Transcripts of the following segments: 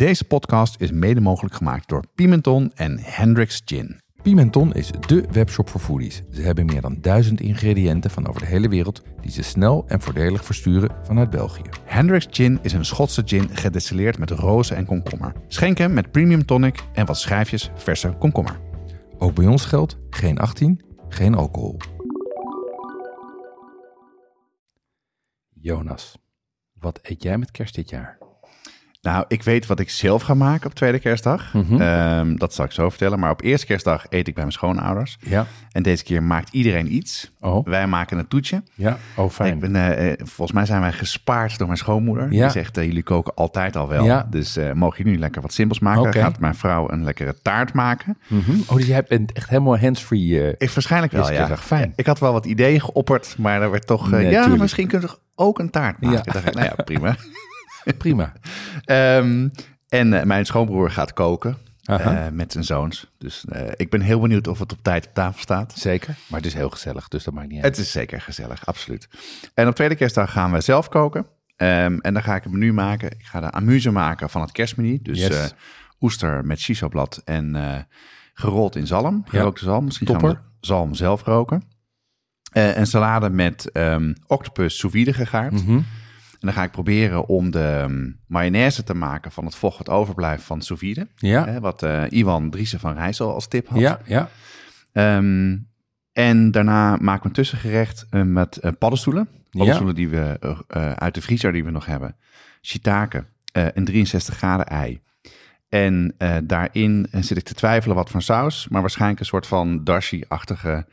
Deze podcast is mede mogelijk gemaakt door Pimenton en Hendrix Gin. Pimenton is dé webshop voor foodies. Ze hebben meer dan duizend ingrediënten van over de hele wereld die ze snel en voordelig versturen vanuit België. Hendrix Gin is een Schotse gin gedestilleerd met rozen en komkommer. Schenk hem met premium tonic en wat schijfjes verse komkommer. Ook bij ons geldt geen 18, geen alcohol. Jonas, wat eet jij met kerst dit jaar? Nou, ik weet wat ik zelf ga maken op tweede kerstdag. Mhm. Ehm, dat zal ik zo vertellen. Maar op eerste kerstdag eet ik bij mijn schoonouders. Ja. En deze keer maakt iedereen iets. Oh, Wij maken een toetje. ja. Oh, fijn. Ik ben, eh, eh, volgens mij zijn wij gespaard door mijn schoonmoeder. Ja. Die zegt, eh, jullie koken altijd al wel. Ja. Dus eh, mogen jullie lekker wat simpels maken. Oké. Gaat mijn vrouw een lekkere taart maken. Mhm. Oh, dus jij bent echt helemaal hands-free. Ik waarschijnlijk wel, ja. fijn. Ik had wel wat ideeën geopperd, maar er werd toch... Nee, ja, tuurlijk. misschien kun je toch ook een taart maken? Ja. Dacht ik, nou ja, prima. Prima. Ehm, en eh, mijn schoonbroer gaat koken eh, met zijn zoons. Dus eh, ik ben heel benieuwd of het op tijd op tafel staat. Zeker. Maar het is heel gezellig, dus dat maakt niet uit. Het is zeker gezellig, absoluut. En op tweede kerstdag gaan we zelf koken. Ehm, en dan ga ik een menu maken. Ik ga de amuse maken van het kerstmenu. Dus Yes. oester met shisoblad en gerold in zalm. Gerookte zalm. Misschien gaan Topper. we zalm zelf roken. Een salade met ehm, octopus sous vide gegaard. Mhm. En dan ga ik proberen om de ehm, mayonaise te maken van het vocht wat overblijft van sous vide. Ja. Hè, wat eh, Iwan Driessen van Rijssel als tip had. Ja, ja. Ehm, en daarna maken we een tussengerecht eh, met eh, paddenstoelen. Paddenstoelen die we uit de vriezer die we nog hebben. Shiitake, een 63 graden ei. En daarin zit ik te twijfelen wat voor saus. Maar waarschijnlijk een soort van dashi-achtige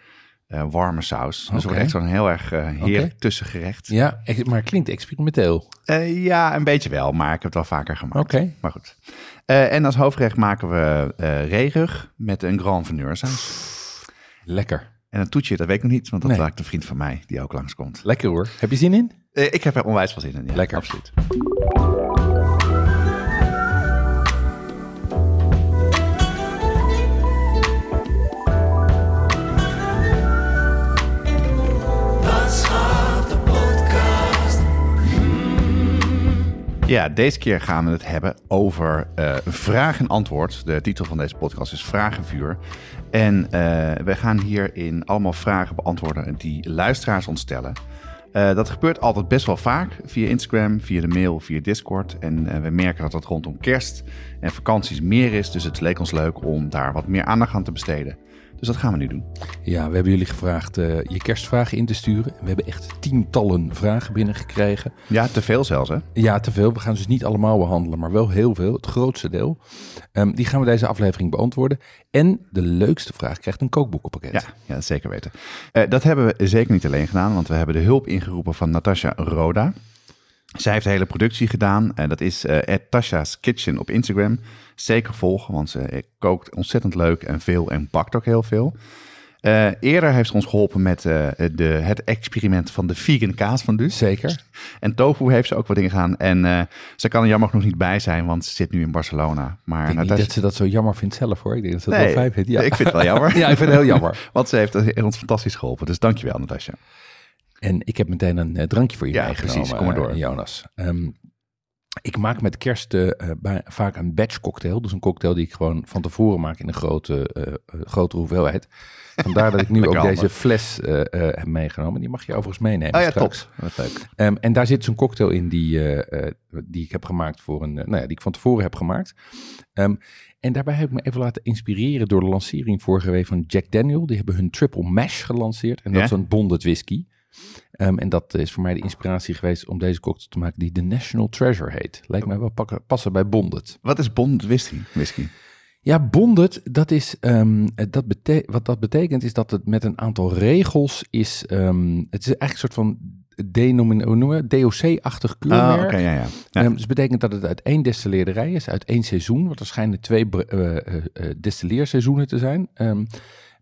warme saus. Dus Oké. wordt echt zo'n heel erg eh, heerlijk Oké. tussengerecht. Ja, maar het klinkt experimenteel. Eh, ja, een beetje wel, maar ik heb het wel vaker gemaakt. Oké. Maar goed. Eh, en als hoofdgerecht maken we eh reerug met een grand veneur saus. Lekker. En een toetje, dat weet ik nog niet, want dat Nee. ik een vriend van mij die ook langskomt. Lekker hoor. Heb je zin in? Eh, ik heb er onwijs veel zin in. Ja, Lekker. Absoluut. Ja, deze keer gaan we het hebben over eh, vraag en antwoord. De titel van deze podcast is Vragenvuur. En eh, we gaan hierin allemaal vragen beantwoorden die luisteraars ons stellen. Eh, dat gebeurt altijd best wel vaak via Instagram, via de mail, via Discord. En we merken dat dat rondom kerst en vakanties meer is. Dus het leek ons leuk om daar wat meer aandacht aan te besteden. Dus dat gaan we nu doen. Ja, we hebben jullie gevraagd eh, je kerstvragen in te sturen. We hebben echt tientallen vragen binnengekregen. Ja, te veel zelfs hè? Ja, te veel. We gaan dus niet allemaal behandelen, maar wel heel veel. Het grootste deel. Ehm, die gaan we deze aflevering beantwoorden. En de leukste vraag krijgt een kookboekenpakket. Ja, ja zeker weten. Eh, dat hebben we zeker niet alleen gedaan, want we hebben de hulp ingeroepen van Natasha Roda. Zij heeft de hele productie gedaan. En dat is eh Tasha's Kitchen op Instagram. Zeker volgen, want ze eh, kookt ontzettend leuk en veel en bakt ook heel veel. Eh, eerder heeft ze ons geholpen met eh, de, het experiment van de vegan kaas van Dus. Zeker. En tofu heeft ze ook wat dingen gedaan. En ze kan er jammer genoeg niet bij zijn, want ze zit nu in Barcelona. Maar Ik denk niet dat ze dat zo jammer vindt zelf hoor. Ik denk dat ze Nee, wel fijn vindt. Ja. ik vind het wel jammer. ja, ik vind het heel jammer. Want ze heeft ons fantastisch geholpen. Dus dankjewel, Natasja. En ik heb meteen een drankje voor je Ja, meegenomen, precies. Kom maar door. Jonas. Ehm, ik maak met kerst eh, eh, bij- vaak een batch cocktail. Dus een cocktail die ik gewoon van tevoren maak in een grote, eh, grote hoeveelheid. Vandaar dat ik nu ook deze fles heb meegenomen. Die mag je overigens meenemen Oh ja, straks. top. Wat leuk. Ehm, en daar zit zo'n cocktail in die, die ik heb gemaakt voor een, nou ja, die ik van tevoren heb gemaakt. Ehm, en daarbij heb ik me even laten inspireren door de lancering vorige week van Jack Daniel. Die hebben hun Triple Mash gelanceerd. En dat Ja? is een bonded whisky. Ehm, en dat is voor mij de inspiratie geweest om deze cocktail te maken die de National Treasure heet. Lijkt mij wel pakken, passen bij bonded. Wat is bond whisky? whisky? Ja, bonded, dat is, ehm, dat wat dat betekent is dat het met een aantal regels is, ehm, het is eigenlijk een soort van? DOC-achtig keurmerk. oké, ja, ja. ja. Ehm, dus betekent dat het uit één destilleerderij is, uit één seizoen, want er schijnen twee bre- eh, eh, eh, destilleerseizoenen te zijn.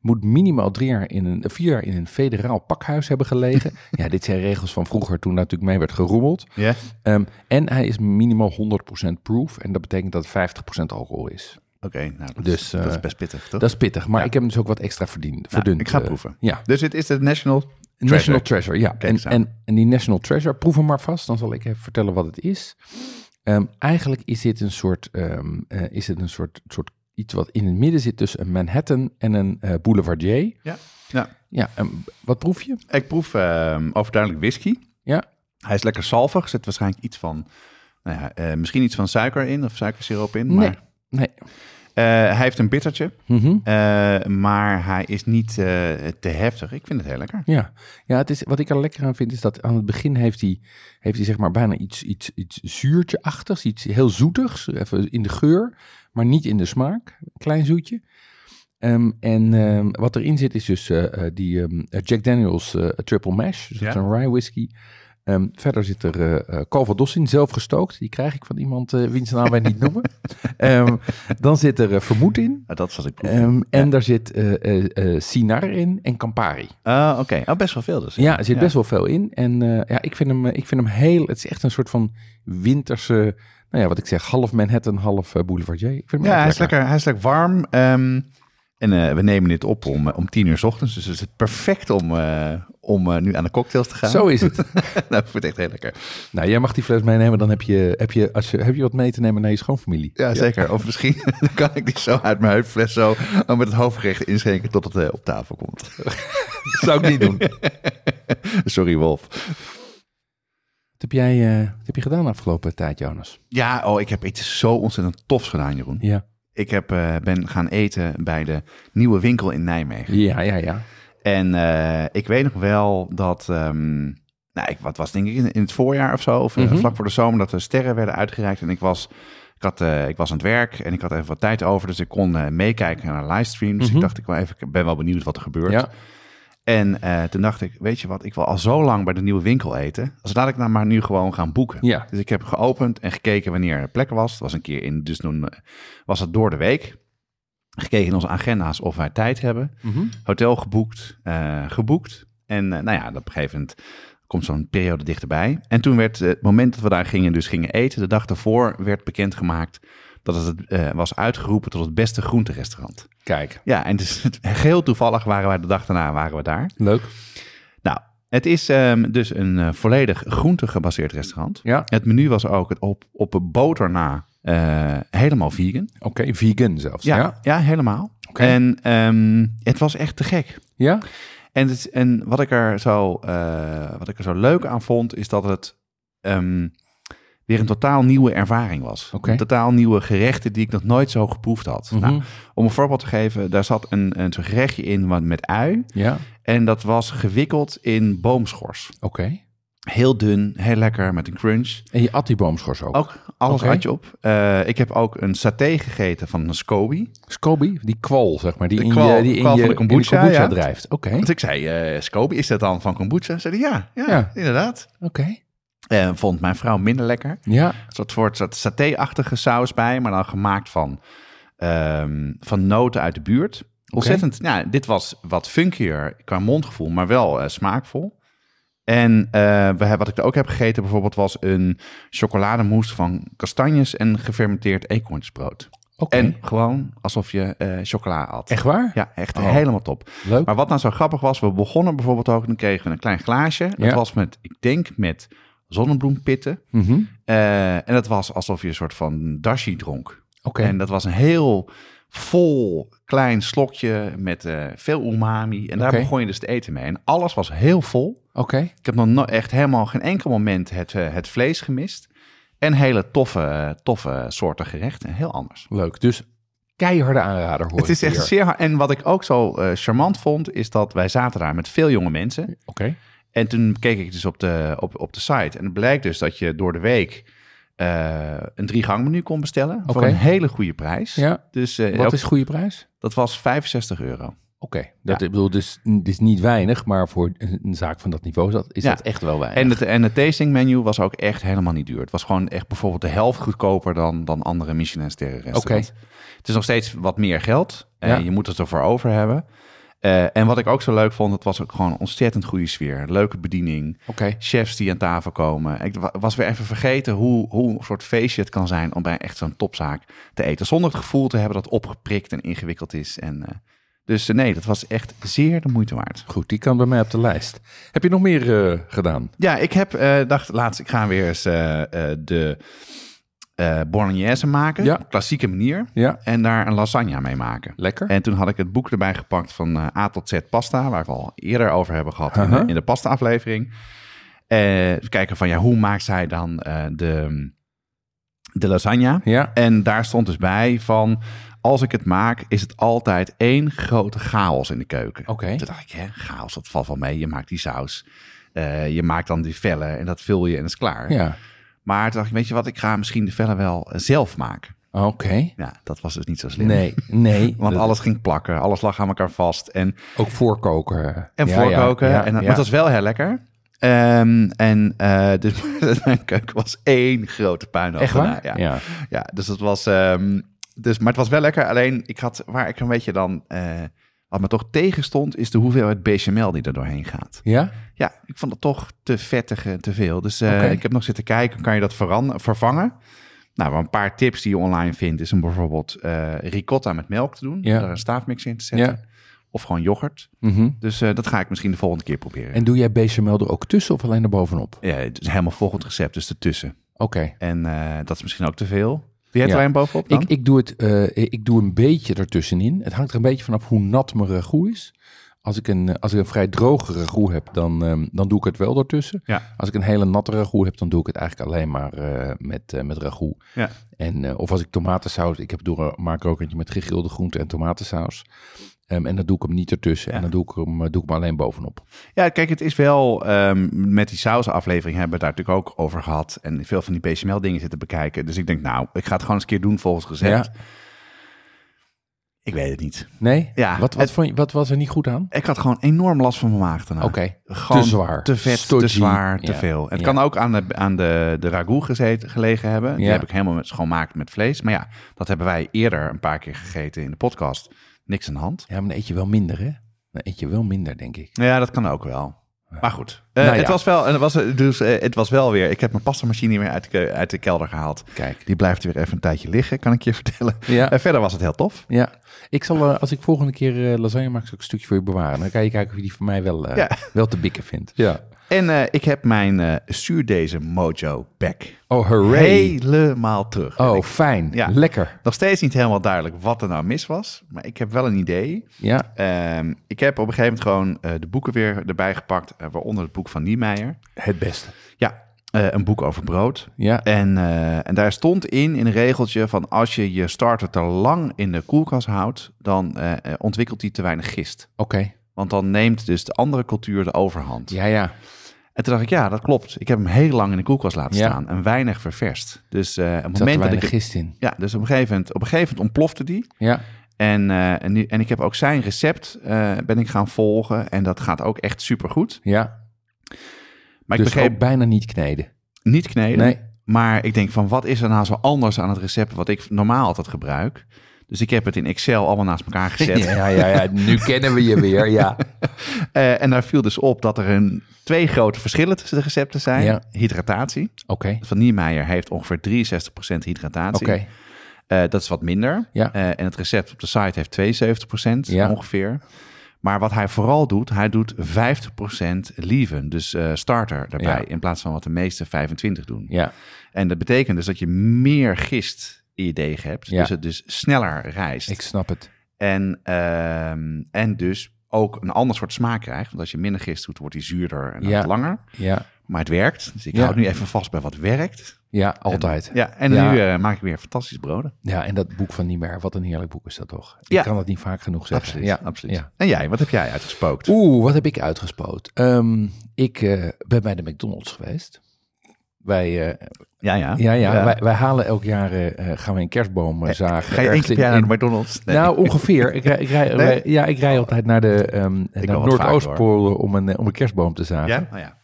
Moet minimaal drie jaar in een, vier jaar in een federaal pakhuis hebben gelegen. ja, dit zijn regels van vroeger toen natuurlijk mee werd gerommeld. ja? Ehm, en hij is minimaal 100% proof en dat betekent dat het 50% alcohol is. Oké, nou, dat, Dus, dat is eh, best pittig, toch? Dat is pittig, maar Ja. ik heb hem dus ook wat extra verdiend. Nou, verdund. ik ga eh, proeven. ja, Dus het is de National National Treasure, ja. En, en, en die National Treasure, proef hem maar vast. Dan zal ik even vertellen wat het is. Ehm, eigenlijk is dit een soort, ehm, eh, is het een soort, soort iets wat in het midden zit tussen een Manhattan en een eh Boulevardier. Ja. ja. Ja, ehm, wat proef je? Ik proef ehm, overduidelijk whisky. Ja, Hij is lekker salvig. Er zit waarschijnlijk iets van, nou ja, eh, misschien iets van suiker in of suikersiroop in. nee. Maar, nee. Eh, hij heeft een bittertje, Mhm. maar hij is niet te heftig. Ik vind het heel lekker. Ja, ja het is, wat ik er lekker aan vind is dat aan het begin heeft hij, heeft hij zeg maar bijna iets, iets, iets zuurtje-achtigs, iets heel zoetigs, even in de geur, maar niet in de smaak. Klein zoetje. Ehm, en ehm, wat erin zit is dus eh, eh, die ehm, Jack Daniels eh, Triple Mash, dus dat Ja. is een rye whisky. Verder zit er eh eh, Calvados in, zelf gestookt. Die krijg ik van iemand eh wiens naam wij niet noemen. Dan zit er eh, vermoed in. Ah, dat wat ik en daar zit eh eh, eh, Sinar in en Campari. Ah, Oké, oh, best wel veel dus. Ja, er zit best wel veel in. En eh, ja, ik vind, hem, eh, ik vind hem heel... Het is echt een soort van winterse... Nou ja, wat ik zeg, half Manhattan, half eh, Boulevardier. Ik vind Ja, hij is lekker, hij is lekker warm. ehm, en eh, we nemen dit op om, eh, om tien uur 's ochtends. Dus het is perfect om, om nu aan de cocktails te gaan. Zo is het. nou, ik het echt heel lekker. nou, jij mag die fles meenemen. Dan heb je, heb je, als je, heb je wat mee te nemen naar je schoonfamilie. Ja, zeker. Of misschien kan ik die zo uit mijn heupfles zo oh, met het hoofdgerecht inschenken tot het op tafel komt. Dat zou ik niet doen. Sorry, Wolf. Heb jij eh, wat heb je gedaan de afgelopen tijd, Jonas? Ja, oh, ik heb iets zo ontzettend tofs gedaan, Jeroen. Ja. Ik heb, eh, ben gaan eten bij de nieuwe winkel in Nijmegen. Ja, ja, ja. En eh, ik weet nog wel dat, ehm, nou, ik, wat was denk ik in, in het voorjaar of zo, of Mhm. vlak voor de zomer, dat de sterren werden uitgereikt. En ik was, ik, had, eh, ik was aan het werk en ik had even wat tijd over, dus ik kon meekijken naar livestream. Dus Mhm. ik dacht, ik, wel even, ik ben wel benieuwd wat er gebeurt. Ja, En eh, toen dacht ik, weet je wat, ik wil al zo lang bij de nieuwe winkel eten. Dus laat ik nou maar nu gewoon gaan boeken. ja. Dus ik heb geopend en gekeken wanneer er plek was. Het was een keer in, dus toen eh, was het door de week. Gekeken in onze agenda's of wij tijd hebben. Mhm. Hotel geboekt, eh, geboekt. En nou ja, op een gegeven moment komt zo'n periode dichterbij. En toen werd het moment dat we daar gingen, dus gingen eten, de dag daarvoor werd bekendgemaakt dat het eh, was uitgeroepen tot het beste groenterestaurant. Kijk, Ja, en dus geheel toevallig waren wij de dag daarna waren we daar. leuk. Nou, het is ehm, dus een eh, volledig groente gebaseerd restaurant. Ja, Het menu was ook het op, op een boter na eh, helemaal vegan. oké. Vegan zelfs. Ja, Ja. ja. helemaal. Oké. En ehm, het was echt te gek. Ja? En, het, en wat, ik er zo, wat ik er zo leuk aan vond, is dat het ehm, weer een totaal nieuwe ervaring was. Een totaal nieuwe gerechten die ik nog nooit zo geproefd had. Mhm. Nou, om een voorbeeld te geven, daar zat een, een soort gerechtje in wat- met ui. Ja, En dat was gewikkeld in boomschors. oké. Heel dun, heel lekker, met een crunch. En je at die boomschors ook? Ook alles had je op. Eh, ik heb ook een saté gegeten van een SCOBY. Scoby, die kwal, zeg maar, die De in je, die in je, de in kombucha, ja. drijft. Oké, Want ik zei, eh SCOBY, is dat dan van kombucha? Zei hij, ja, ja, Ja. inderdaad. oké. Eh, vond mijn vrouw minder lekker. Ja, Een soort, soort, soort saté-achtige saus bij, maar dan gemaakt van, ehm, van noten uit de buurt. Ontzettend, ja, dit was wat funkier qua mondgevoel, maar wel eh, smaakvol. En eh, we hebben, wat ik er ook heb gegeten bijvoorbeeld was een chocolademousse van kastanjes en gefermenteerd eekhoornsbrood. oké. En gewoon alsof je chocola had. Echt waar? Ja, echt Oh. helemaal top. Leuk. Maar wat nou zo grappig was, we begonnen bijvoorbeeld ook, dan kregen we een klein glaasje. Dat Ja. was met, ik denk met zonnebloempitten. Mhm. Eh, en dat was alsof je een soort van dashi dronk. En dat was een heel vol klein slokje met eh, veel umami. En daar begon je dus te eten mee. En alles was heel vol. oké. Ik heb nog no- echt helemaal geen enkel moment het, eh, het vlees gemist. En hele toffe, toffe soorten gerechten. Heel anders. Leuk. Dus keiharde aanrader hoor Het is echt hier. zeer hard. En wat ik ook zo charmant vond, is dat wij zaten daar met veel jonge mensen. Oké, En toen keek ik dus op de, op, op de site. En het blijkt dus dat je door de week eh, een drie gang menu kon bestellen. Voor Oké. een hele goede prijs. ja. Dus eh, Wat ook- is goede prijs? dat was 65 euro. Oké, dat ik bedoel, dus, is niet weinig, maar voor een, zaak van dat niveau is dat, is Ja. dat echt wel weinig. En het, en het tasting menu was ook echt helemaal niet duur. Het was gewoon echt bijvoorbeeld de helft goedkoper dan, dan andere Michelin-sterren restaurants. Het is nog steeds wat meer geld. en Ja. je moet het ervoor over hebben. Eh, en wat ik ook zo leuk vond, het was ook gewoon een ontzettend goede sfeer. Leuke bediening. Chefs die aan tafel komen. Ik wa- was weer even vergeten hoe, hoe een soort feestje het kan zijn om bij echt zo'n topzaak te eten. Zonder het gevoel te hebben dat het opgeprikt en ingewikkeld is. En, eh, dus eh, nee, dat was echt zeer de moeite waard. goed, die kan bij mij op de lijst. Heb je nog meer gedaan? Ja, ik heb dacht laatst, ik ga weer eens de eh bolognese maken, Ja. op klassieke manier. Ja, En daar een lasagne mee maken. lekker. En toen had ik het boek erbij gepakt van eh, A tot Z pasta, waar we al eerder over hebben gehad in, de- Aha. in de pasta-aflevering. Eh, kijken van ja, hoe maakt zij dan de, de lasagne? Ja, En daar stond dus bij van, als ik het maak, is het altijd één grote chaos in de keuken. oké. Toen dacht ik, hè, chaos, dat valt wel mee. Je maakt die saus, je maakt dan die vellen en dat vul je en dat is klaar. Ja, Maar toen dacht ik, weet je wat, ik ga misschien de vellen wel eh, zelf maken. oké. Ja, dat was dus niet zo slim. Nee, nee. Want Dat- alles ging plakken, alles lag aan elkaar vast. En, Ook voorkoken. en Ja, voorkoken. ja, en, maar het was wel heel lekker. Ehm, en eh, dus mijn keuken was één grote puinhoop. Echt waar? Ja. ja. Ja, dus het was. ehm, dus, maar het was wel lekker. Alleen ik had waar ik een beetje dan. eh, wat me toch tegenstond, is de hoeveelheid bechamel die er doorheen gaat. Ja? Ja, ik vond het toch te vettig en te veel. Dus eh, ik heb nog zitten kijken, kan je dat vervangen? Nou, een paar tips die je online vindt, is om bijvoorbeeld eh, ricotta met melk te doen. Ja. Daar een staafmix in te zetten. Ja. Of gewoon yoghurt. Mhm. Dus eh, dat ga ik misschien de volgende keer proberen. En doe jij bechamel er ook tussen of alleen er bovenop? ja, het is helemaal volgend recept, dus ertussen. Oké. En eh, dat is misschien ook te veel. Doe jij het Ja. alleen bovenop dan? Ik, ik, doe het, eh, ik doe een beetje ertussenin. Het hangt er een beetje vanaf hoe nat mijn ragout is. Als ik een, als ik een vrij droge ragout heb, dan, ehm, dan doe ik het wel ertussen. Ja. Als ik een hele natte ragout heb, dan doe ik het eigenlijk alleen maar eh, met, eh, met ragout. Ja. En, eh, of als ik tomatensaus, ik heb door maak er ook eentje met gegrilde groenten en tomatensaus. Ehm, en dan doe ik hem niet ertussen. Ja. En dan doe ik, hem, eh, doe ik hem alleen bovenop. Ja, kijk, het is wel ehm, met die sausaflevering hebben we het daar natuurlijk ook over gehad. En veel van die bechamel dingen zitten bekijken. Dus ik denk, nou, ik ga het gewoon eens een keer doen volgens recept. Ja. Ik weet het niet. Nee? Ja, Wat, wat, het- vond je, wat was er niet goed aan? Ik had gewoon enorm last van mijn maag daarna. Oké. Gewoon Te zwaar. Te vet, Stodgy. te zwaar, te Ja. veel. Het Ja. kan ook aan de, aan de, de ragout gezeten, gelegen hebben. Die heb ik helemaal met schoonmaakt met vlees. Maar ja, dat hebben wij eerder een paar keer gegeten in de podcast. Niks aan de hand. Ja, maar dan eet je wel minder, hè? Dan eet je wel minder, denk ik. Ja, dat kan ook wel. Maar goed, Eh, Nou ja. het was wel, en het was, dus, eh, het was wel weer. Ik heb mijn pastamachine weer uit de, uit de kelder gehaald. Kijk. Die blijft weer even een tijdje liggen, kan ik je vertellen. Ja. En verder was het heel tof. Ja, ik zal eh, als ik volgende keer eh, lasagne maak, zal ik een stukje voor je bewaren. Dan kan je kijken of je die voor mij wel, eh, Ja. wel te bikken vindt. Ja. En eh, ik heb mijn eh zuurdezen Mojo back. Oh, hooray. Helemaal terug. Oh, fijn. Ja. Lekker. Nog steeds niet helemaal duidelijk wat er nou mis was. Maar ik heb wel een idee. Ja, Ehm, ik heb op een gegeven moment gewoon eh, de boeken weer erbij gepakt. waaronder het boek van Niemeyer. het beste. Ja, een boek over brood. Ja, En, en daar stond in, in een regeltje van als je je starter te lang in de koelkast houdt, dan ontwikkelt die te weinig gist. oké. Want dan neemt dus de andere cultuur de overhand. Ja, ja. En toen dacht ik, ja, dat klopt. Ik heb hem heel lang in de koelkast laten Ja. staan en weinig ververst. Dus, eh, op het moment dat ik... gist in. Ja, dus op een gegeven moment, op een gegeven moment ontplofte die. Ja, En, eh, en, nu, en ik heb ook zijn recept eh, ben ik gaan volgen. En dat gaat ook echt supergoed. ja. Maar ik dus begreep bijna niet kneden. niet kneden. Nee. Maar ik denk van, wat is er nou zo anders aan het recept wat ik normaal altijd gebruik? Dus ik heb het in Excel allemaal naast elkaar gezet. Ja, ja, ja. Nu kennen we je weer. Ja. Eh, en daar viel dus op dat er een, twee grote verschillen tussen de recepten zijn. Ja. Hydratatie. Oké. Van Niemeyer heeft ongeveer 63% hydratatie. Oké. Eh, dat is wat minder. Ja. Eh, en het recept op de site heeft 72% Ja. ongeveer. Maar wat hij vooral doet, hij doet 50% leaven, dus starter daarbij, Ja. in plaats van wat de meeste 25 doen. Ja. En dat betekent dus dat je meer gist in je deeg hebt, Ja. dus het dus sneller rijst. Ik snap het. En, ehm, en dus ook een ander soort smaak krijgt, want als je minder gist doet, wordt die zuurder en dan Ja. langer. Ja. Maar het werkt, dus ik Ja. hou nu even vast bij wat werkt. Ja, altijd. Ja, en Ja. nu eh, maak ik weer fantastische broden. Ja, en dat boek van Niemeyer, wat een heerlijk boek is dat toch? Ja. Ik kan het niet vaak genoeg zeggen. Absoluut, Ja, absoluut. Ja. En jij, wat heb jij uitgespookt? Oeh, wat heb ik uitgespoot? Ehm, ik eh, ben bij de McDonald's geweest. Wij, eh, Ja, ja. ja, ja, Wij, wij halen elk jaar, eh, eh, gaan we een kerstboom eh, zagen. Ga je één keer naar de McDonald's? Nee. Nou, ongeveer. Ik rij, ik rij, Nee? ja, ik rij altijd naar de ehm wel wat Noordoostpolen om een, om een kerstboom te zagen. ja? Oh, ja.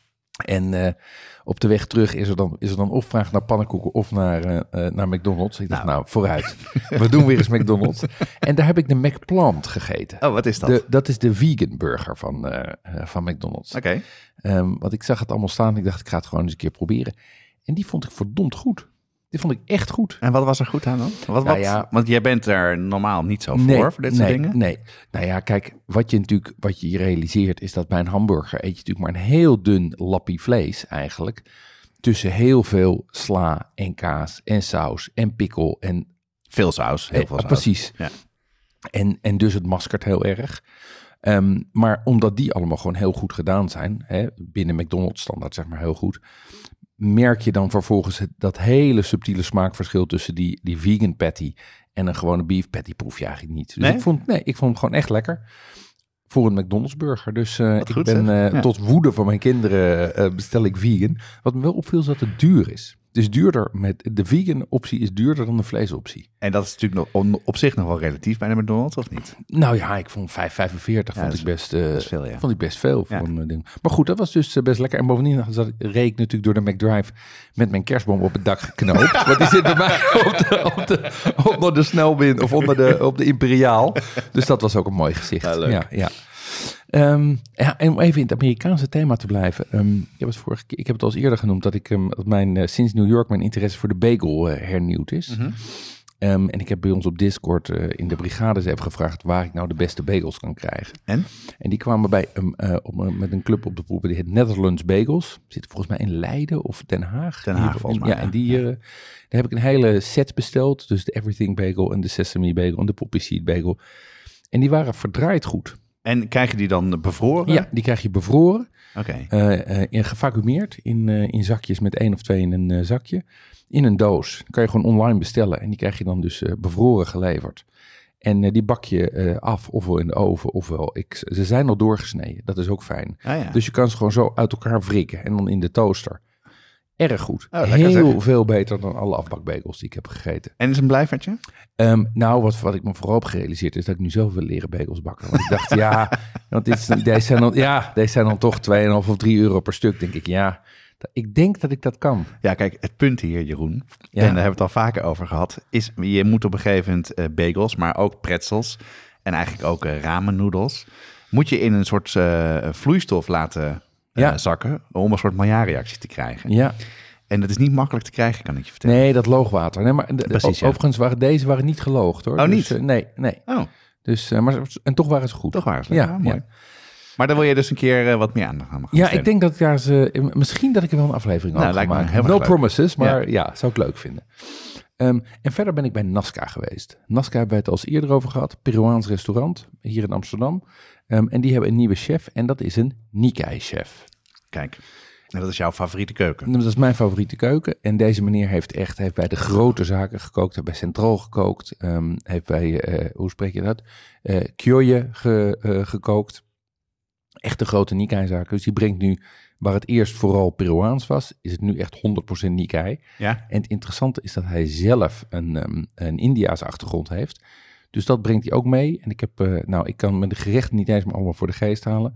En op de weg terug is er dan, is er dan of vraag naar pannenkoeken of naar, naar McDonald's. Ik dacht, Nou. nou, vooruit. We doen weer eens McDonald's. En daar heb ik de McPlant gegeten. Oh, wat is dat? De, dat is de vegan burger van, van McDonald's. Oké. Ehm, want ik zag het allemaal staan. Ik dacht, ik ga het gewoon eens een keer proberen. En die vond ik verdomd goed. Die vond ik echt goed. En wat was er goed aan dan? Wat, Nou wat? ja. Want jij bent er normaal niet zo voor, voor dit soort nee, dingen. Nee, nou ja, kijk, wat je natuurlijk, wat je realiseert is dat bij een hamburger eet je natuurlijk maar een heel dun lappie vlees eigenlijk. tussen heel veel sla en kaas en saus en pikkel en Veel saus, heel veel saus. Precies. Ja. En, en dus het maskert heel erg. Ehm, maar omdat die allemaal gewoon heel goed gedaan zijn, hè, binnen McDonald's standaard zeg maar heel goed, merk je dan vervolgens het, dat hele subtiele smaakverschil tussen die, die vegan patty en een gewone beef patty proef je eigenlijk niet. Dus Nee? ik, vond, nee, ik vond hem gewoon echt lekker voor een McDonald's burger. Dus eh, ik goed, ben eh, Ja. tot woede van mijn kinderen eh, bestel ik vegan. Wat me wel opviel is dat het duur is. Het is duurder met de vegan optie is duurder dan de vleesoptie. En dat is natuurlijk nog, op zich nog wel relatief bij de McDonald's, of niet? Nou ja, ik vond 5,45 vond dat is- ik best, eh, veel, ja. vond ik best veel Ja. een eh. Maar goed, dat was dus eh, best lekker. En bovendien zat, reed ik natuurlijk door de McDrive met mijn kerstboom op het dak geknoopt. Want die zit bij mij op de, op de, onder de snelwind of onder de, op de Imperiaal. Dus dat was ook een mooi gezicht. Ja, leuk. Ja, ja. Ehm, ja, en om even in het Amerikaanse thema te blijven. ehm, ik, heb het vorige keer, ik heb het al eens eerder genoemd dat ik ehm, dat mijn, eh, sinds New York mijn interesse voor de bagel eh, hernieuwd is. Mhm. En ik heb bij ons op Discord eh, in de brigades even gevraagd waar ik nou de beste bagels kan krijgen. En? En die kwamen bij op, met een club op de proeven, die heet Netherlands Bagels. Zit volgens mij in Leiden of Den Haag. Den Haag, volgens en- mij, Ja, en die, daar heb ik een hele set besteld. Dus de Everything Bagel en de Sesame Bagel en de Poppy Seed Bagel. En die waren verdraaid goed. En krijg je die dan bevroren? Ja, die krijg je bevroren. Oké. eh, eh, in gevacumeerd in, eh, in zakjes met één of twee in een eh, zakje. In een doos. Kan je gewoon online bestellen. En die krijg je dan dus eh, bevroren geleverd. En eh, die bak je eh, af, ofwel in de oven, ofwel... Ik, ze zijn al doorgesneden, dat is ook fijn. Ah, ja. Dus je kan ze gewoon zo uit elkaar wrikken. En dan in de toaster. Erg goed. Lekker Heel zeg. veel beter dan alle afbakbagels die ik heb gegeten. En is een blijvertje? Ehm, nou, wat, wat ik me vooral heb gerealiseerd is dat ik nu zelf wil leren bagels bakken. Want ik dacht, ja, want dit, is- deze, zijn dan, ja, deze zijn dan toch 2,5 of 3 euro per stuk. Denk ik, ja, ik denk dat ik dat kan. Ja, kijk, het punt hier, Jeroen, Ja. en daar hebben we het al vaker over gehad, is je moet op een gegeven moment eh, bagels, maar ook pretzels en eigenlijk ook uh, ramennoedels, moet je in een soort eh, vloeistof laten eh, Ja. zakken om een soort Maillard-reactie te krijgen. Ja, En dat is niet makkelijk te krijgen, kan ik je vertellen. nee, dat loogwater. Nee, maar de- Precies, ja. Overigens waren deze waren niet geloogd hoor. Oh, Dus, niet? eh, nee, nee. Oh, Dus, eh, maar, en toch waren ze goed. toch waar. Ja, Ja, mooi. ja. Maar dan wil je dus een keer eh, wat meer aandacht aan gaan Ja, ik denk dat ik daar ze, misschien dat ik er wel een aflevering Nou, over ga maken. heel No leuk. promises, maar ja. zou ik leuk vinden. Ehm, en verder ben ik bij Nazca geweest. Nazca hebben we het al eens eerder over gehad. Peruaans restaurant hier in Amsterdam. Ehm, en die hebben een nieuwe chef en dat is een Nikkei-chef. Kijk, en dat is jouw favoriete keuken. Dat is mijn favoriete keuken. En deze meneer heeft echt heeft bij de grote zaken gekookt. Heeft bij Centraal gekookt. ehm, heeft bij, eh, hoe spreek je dat? Kyoje ge- eh, gekookt. Echt de grote Nikkei-zaken. Dus die brengt nu, waar het eerst vooral Peruaans was, is het nu echt 100% Nikkei. Ja, En het interessante is dat hij zelf een, ehm, een Indiaanse achtergrond heeft. Dus dat brengt hij ook mee. En ik heb, eh, nou, ik kan me de gerechten niet eens meer allemaal voor de geest halen.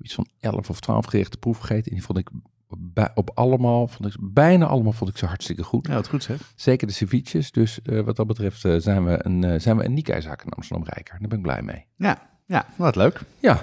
Iets van 11 of 12 gerechten proef gegeten. En die vond ik bij, op allemaal, vond ik, bijna allemaal vond ik ze hartstikke goed. ja wat goed zeg. Zeker de ceviches. Dus eh, wat dat betreft eh, zijn we een, eh, zijn we een Nikkei-zaak in Amsterdam rijker. Daar ben ik blij mee. Ja, ja, wat leuk. Ja,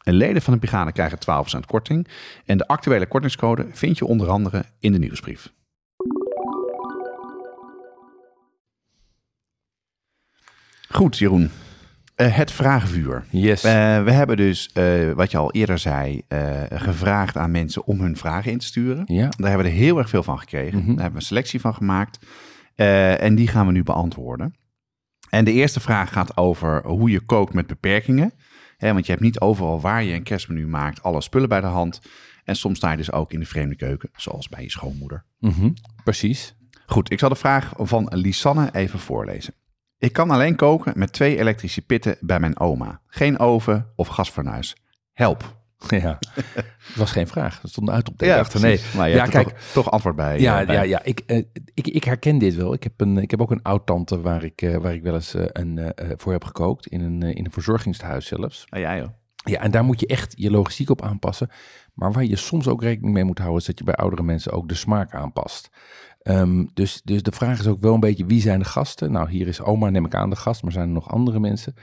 En leden van de brigade krijgen 12% korting. En de actuele kortingscode vind je onder andere in de nieuwsbrief. Goed, Jeroen. Eh, het vragenvuur. yes. Eh, we hebben dus, eh, wat je al eerder zei, gevraagd aan mensen om hun vragen in te sturen. ja, Daar hebben we er heel erg veel van gekregen. Mhm. Daar hebben we een selectie van gemaakt. En die gaan we nu beantwoorden. En de eerste vraag gaat over hoe je kookt met beperkingen. Hè, want je hebt niet overal waar je een kerstmenu maakt alle spullen bij de hand. En soms sta je dus ook in de vreemde keuken, zoals bij je schoonmoeder. mhm, precies. Goed, ik zal de vraag van Lisanne even voorlezen. Ik kan alleen koken met twee elektrische pitten bij mijn oma. Geen oven of gasfornuis. Help. Ja, het was geen vraag. Het stond uit op de Ja. Nee, Maar ja, er kijk, toch, toch antwoord bij. ja, eh, bij. ja, ja ik, eh, ik, ik herken dit wel. Ik heb, een, ik heb ook een oud-tante waar ik, eh, waar ik wel eens een, voor heb gekookt. In een, in een verzorgingstehuis zelfs. Ah, ja, joh. Ja, en daar moet je echt je logistiek op aanpassen. Maar waar je soms ook rekening mee moet houden, is dat je bij oudere mensen ook de smaak aanpast. Ehm, dus, dus de vraag is ook wel een beetje, wie zijn de gasten? Nou, hier is oma, neem ik aan, de gast, maar zijn er nog andere mensen?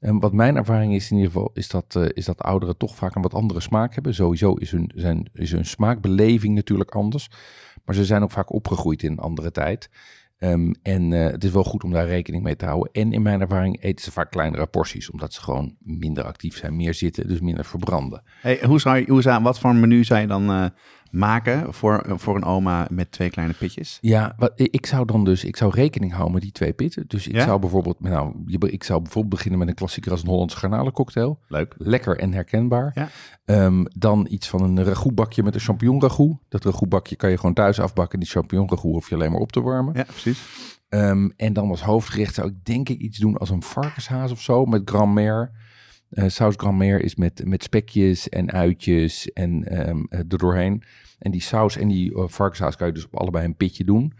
En wat mijn ervaring is in ieder geval, is dat, eh, is dat ouderen toch vaak een wat andere smaak hebben. Sowieso is hun, zijn, is hun smaakbeleving natuurlijk anders. Maar ze zijn ook vaak opgegroeid in een andere tijd. Ehm, en eh, het is wel goed om daar rekening mee te houden. En in mijn ervaring eten ze vaak kleinere porties, omdat ze gewoon minder actief zijn, meer zitten, dus minder verbranden. Hey, hoe zou hoe zou, wat voor menu zou je dan eh, maken voor, voor een oma met twee kleine pitjes? Ja, wat, ik zou dan dus, ik zou rekening houden met die twee pitten. Dus ik Ja? zou bijvoorbeeld, nou, ik zou bijvoorbeeld beginnen met een klassieker als een Hollandse garnalencocktail. Leuk. Lekker en herkenbaar. Ja. Ehm, dan iets van een ragoutbakje met een champignon ragout. Dat ragoutbakje kan je gewoon thuis afbakken. Die champignon ragout hoef je alleen maar op te warmen. Ja, precies. Ehm, en dan als hoofdgerecht zou ik denk ik iets doen als een varkenshaas of zo met grand-mère. Eh, saus is met, met spekjes en uitjes en ehm er doorheen. En die saus en die eh, varkenshaas kan je dus op allebei een pitje doen.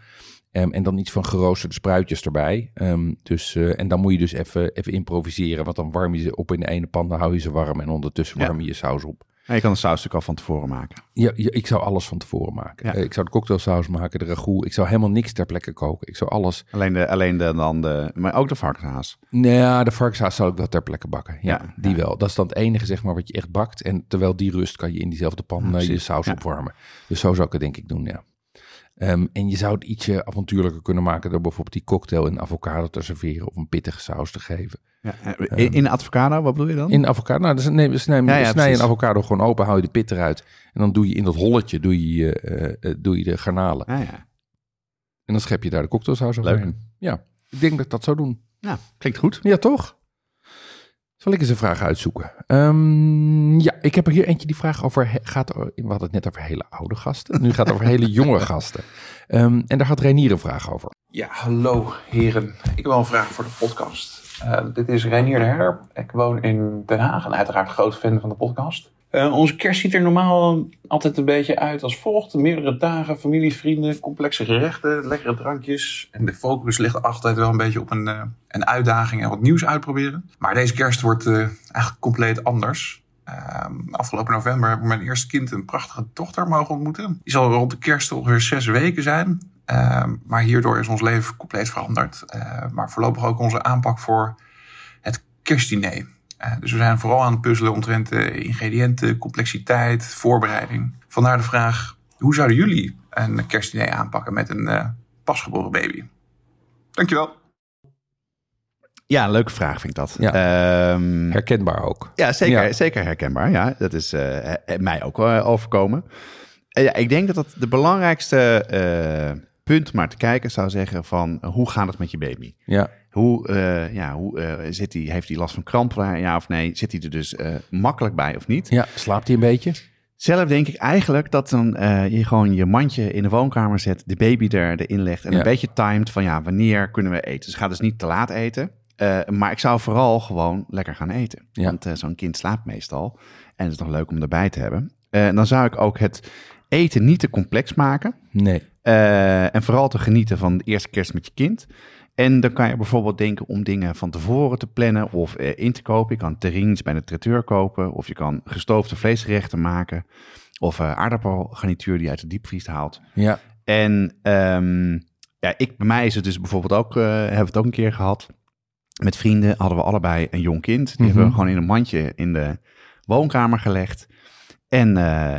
Ehm, en dan iets van geroosterde spruitjes erbij. Ehm, dus, en dan moet je dus even, even improviseren. Want dan warm je ze op in de ene pan, dan hou je ze warm. En ondertussen warm je je saus op. En je kan de saus natuurlijk al van tevoren maken. Ja, ja, ik zou alles van tevoren maken. Ja. Eh, ik zou de cocktailsaus maken, de ragout. Ik zou helemaal niks ter plekke koken. Ik zou alles Alleen de, alleen de, dan de, maar ook de varkenshaas. Nou ja, de varkenshaas zou ik wel ter plekke bakken. Ja, Ja, die wel. Dat is dan het enige zeg maar wat je echt bakt. En terwijl die rust kan je in diezelfde pan eh, je saus opwarmen. Dus zo zou ik het denk ik doen, ja. Ehm, en je zou het ietsje avontuurlijker kunnen maken door bijvoorbeeld die cocktail in avocado te serveren of een pittige saus te geven. Ja, eh, in, in avocado, wat bedoel je dan? In avocado, nou, dus, nee, Ja, ja, snij je precies. een avocado gewoon open, hou je de pit eruit. En dan doe je in dat holletje doe je, eh, eh, doe je de garnalen. Ah, ja. En dan schep je daar de cocktailsaus overheen. Ja, ik denk dat ik dat zou doen. Nou, klinkt goed. Ja, toch? Zal ik eens een vraag uitzoeken? Ehm, ja, ik heb er hier eentje die vraag over he- gaat. We hadden het net over hele oude gasten. Nu gaat het over hele jonge gasten. Ehm, en daar had Reinier een vraag over. Ja, hallo heren. Ik heb wel een vraag voor de podcast. Eh, dit is Reinier de Herder. Ik woon in Den Haag en uiteraard groot fan van de podcast. Eh, onze kerst ziet er normaal altijd een beetje uit als volgt. Meerdere dagen, familie, vrienden, complexe gerechten, lekkere drankjes. En de focus ligt altijd wel een beetje op een, eh, een uitdaging en wat nieuws uitproberen. Maar deze kerst wordt eh, eigenlijk compleet anders. Ehm, afgelopen november heb ik mijn eerste kind, een prachtige dochter, mogen ontmoeten. Die zal rond de kerst ongeveer zes weken zijn. Ehm, maar hierdoor is ons leven compleet veranderd. Eh, maar voorlopig ook onze aanpak voor het kerstdiner. Eh, dus we zijn vooral aan het puzzelen omtrent de ingrediënten, complexiteit, voorbereiding. Vandaar de vraag, hoe zouden jullie een kerstdiner aanpakken met een eh, pasgeboren baby? Dankjewel. Ja, een leuke vraag vind ik dat. Ja. Ehm, Herkenbaar ook. Ja, zeker, Ja. zeker herkenbaar. Ja, dat is eh, mij ook wel overkomen. En ja, ik denk dat dat de belangrijkste eh, punt maar te kijken zou zeggen van hoe gaat het met je baby? Ja, Hoe, eh, ja, hoe eh, zit hij, heeft hij last van krampen, ja of nee? Zit hij er dus eh, makkelijk bij of niet? ja slaapt hij een beetje? Zelf denk ik eigenlijk dat dan je gewoon je mandje in de woonkamer zet, de baby er, erin legt en Ja. een beetje timed van ja, wanneer kunnen we eten? Dus ga dus niet te laat eten. Maar ik zou vooral gewoon lekker gaan eten. Ja. Want zo'n kind slaapt meestal. En het is nog leuk om erbij te hebben. En dan zou ik ook het eten niet te complex maken. Nee. En vooral te genieten van de eerste kerst met je kind. En dan kan je bijvoorbeeld denken om dingen van tevoren te plannen of eh, in te kopen. Je kan terrines bij de traiteur kopen. Of je kan gestoofde vleesgerechten maken. Of eh aardappelgarnituur die je uit de diepvries haalt. Ja, En ehm, ja, ik, bij mij is het dus bijvoorbeeld ook, eh, hebben we het ook een keer gehad. Met vrienden hadden we allebei een jong kind. Die Mhm. hebben we gewoon in een mandje in de woonkamer gelegd. En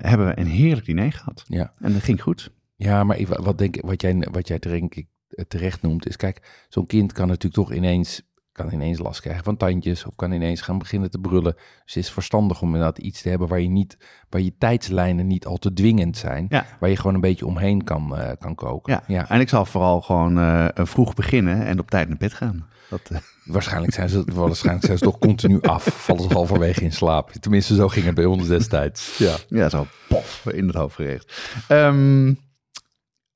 hebben we een heerlijk diner gehad. ja. En dat ging goed. Ja, maar wat, denk, wat jij, wat jij denk ik eh, terecht noemt, is kijk, zo'n kind kan natuurlijk toch ineens, kan ineens last krijgen van tandjes of kan ineens gaan beginnen te brullen. Dus het is verstandig om inderdaad iets te hebben waar je niet, waar je tijdslijnen niet al te dwingend zijn, Ja. waar je gewoon een beetje omheen kan, eh, kan koken. Ja. ja. En ik zal vooral gewoon eh, vroeg beginnen en op tijd naar bed gaan. Dat, eh, Waarschijnlijk zijn ze, waarschijnlijk zijn ze toch continu af, vallen ze halverwege in slaap. Tenminste, zo ging het bij ons destijds. Ja. ja, zo pof in het hoofd gericht. Ehm,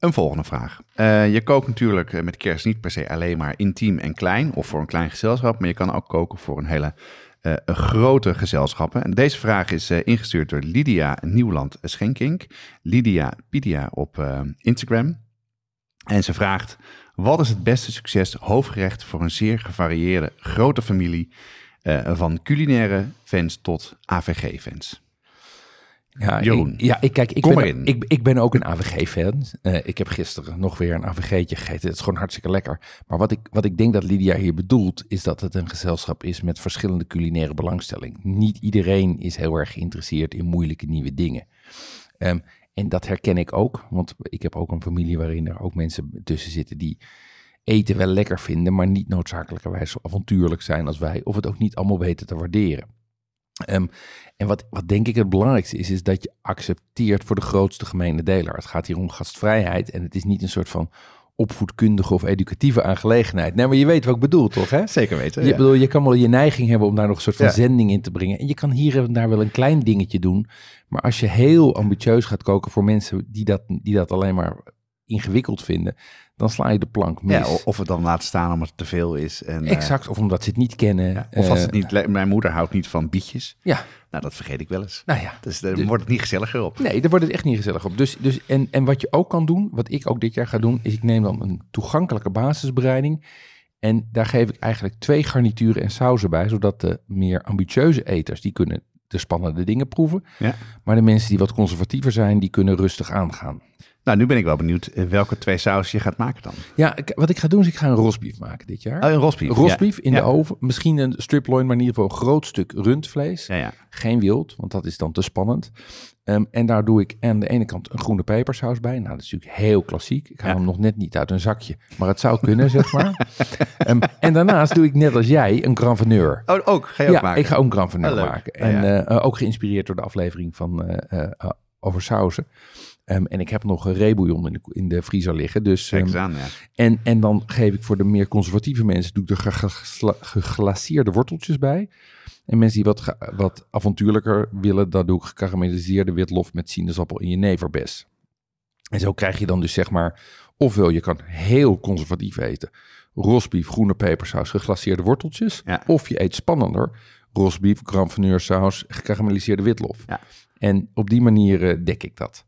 een volgende vraag. Eh, je kookt natuurlijk eh, met kerst niet per se alleen maar intiem en klein of voor een klein gezelschap, maar je kan ook koken voor een hele eh, grote gezelschappen. En deze vraag is ingestuurd door Lydia Nieuwland Schenkink. Lydia Pidia op Instagram. En ze vraagt: Wat is het beste succes hoofdgerecht voor een zeer gevarieerde grote familie? van culinaire fans tot AVG-fans. Ja, Jeroen, ik, ja, ik, kijk, ik, kom ben, ik ben ook een AVG-fan. Eh, ik heb gisteren nog weer een AVG'tje gegeten. Het is gewoon hartstikke lekker. Maar wat ik, wat ik denk dat Lydia hier bedoelt, is dat het een gezelschap is met verschillende culinaire belangstelling. Niet iedereen is heel erg geïnteresseerd in moeilijke nieuwe dingen. Ehm, en dat herken ik ook, want ik heb ook een familie waarin er ook mensen tussen zitten die eten wel lekker vinden, maar niet noodzakelijkerwijs zo avontuurlijk zijn als wij, of het ook niet allemaal weten te waarderen. Ehm, en wat, wat denk ik het belangrijkste is, is dat je accepteert voor de grootste gemene deler. Het gaat hier om gastvrijheid en het is niet een soort van opvoedkundige of educatieve aangelegenheid. Nee, maar je weet wat ik bedoel, toch? Hè? Zeker weten. Je, ja. bedoel, je kan wel je neiging hebben om daar nog een soort van Ja. zending in te brengen. En je kan hier en daar wel een klein dingetje doen. Maar als je heel ambitieus gaat koken voor mensen die dat, die dat alleen maar ingewikkeld vinden, dan sla je de plank mis. Ja, of het dan laat staan omdat het te veel is. En, eh, exact, of omdat ze het niet kennen. ja, of als Eh, het niet, mijn moeder houdt niet van bietjes. Ja, Nou, dat vergeet ik wel eens. nou ja. Dus Dus- wordt het niet gezelliger op. Nee, daar wordt het echt niet gezellig op. Dus, dus, en, en wat je ook kan doen, wat ik ook dit jaar ga doen, is ik neem dan een toegankelijke basisbereiding. En daar geef ik eigenlijk twee garnituren en sauzen bij, zodat de meer ambitieuze eters, die kunnen de spannende dingen proeven. Ja. Maar de mensen die wat conservatiever zijn, die kunnen rustig aangaan. Nou, nu ben ik wel benieuwd eh, welke twee sausen je gaat maken dan. Ja, ik- wat ik ga doen is ik ga een rosbief maken dit jaar. Oh, een rosbief. rosbief ja. in Ja. de oven. Misschien een striploin, maar in ieder geval een groot stuk rundvlees. Ja, ja. Geen wild, want dat is dan te spannend. Ehm, en daar doe ik aan de ene kant een groene pepersaus bij. Nou, dat is natuurlijk heel klassiek. Ik haal Ja. hem nog net niet uit een zakje, maar het zou kunnen, zeg maar. Ehm, en daarnaast doe ik net als jij een Grand Veneur. Oh, ook. Ga je ook ja, maken? ik ga ook een Grand Veneur Oh, maken. Ja, En ja. eh, ook geïnspireerd door de aflevering van eh, over sauzen. Ehm, en ik heb nog een rebouillon in de, in de vriezer liggen. Dus, ehm, aan, ja. en, en dan geef ik voor de meer conservatieve mensen doe ik er ge- ge- geglaceerde worteltjes bij. En mensen die wat, wat avontuurlijker willen, dan doe ik gekarameliseerde witlof met sinaasappel in jeneverbes. En zo krijg je dan dus zeg maar, ofwel je kan heel conservatief eten, rosbief, groene pepersaus, geglaceerde worteltjes. Ja. Of je eet spannender, rosbief, saus, gekarameliseerde witlof. Ja. En op die manier eh, dek ik dat.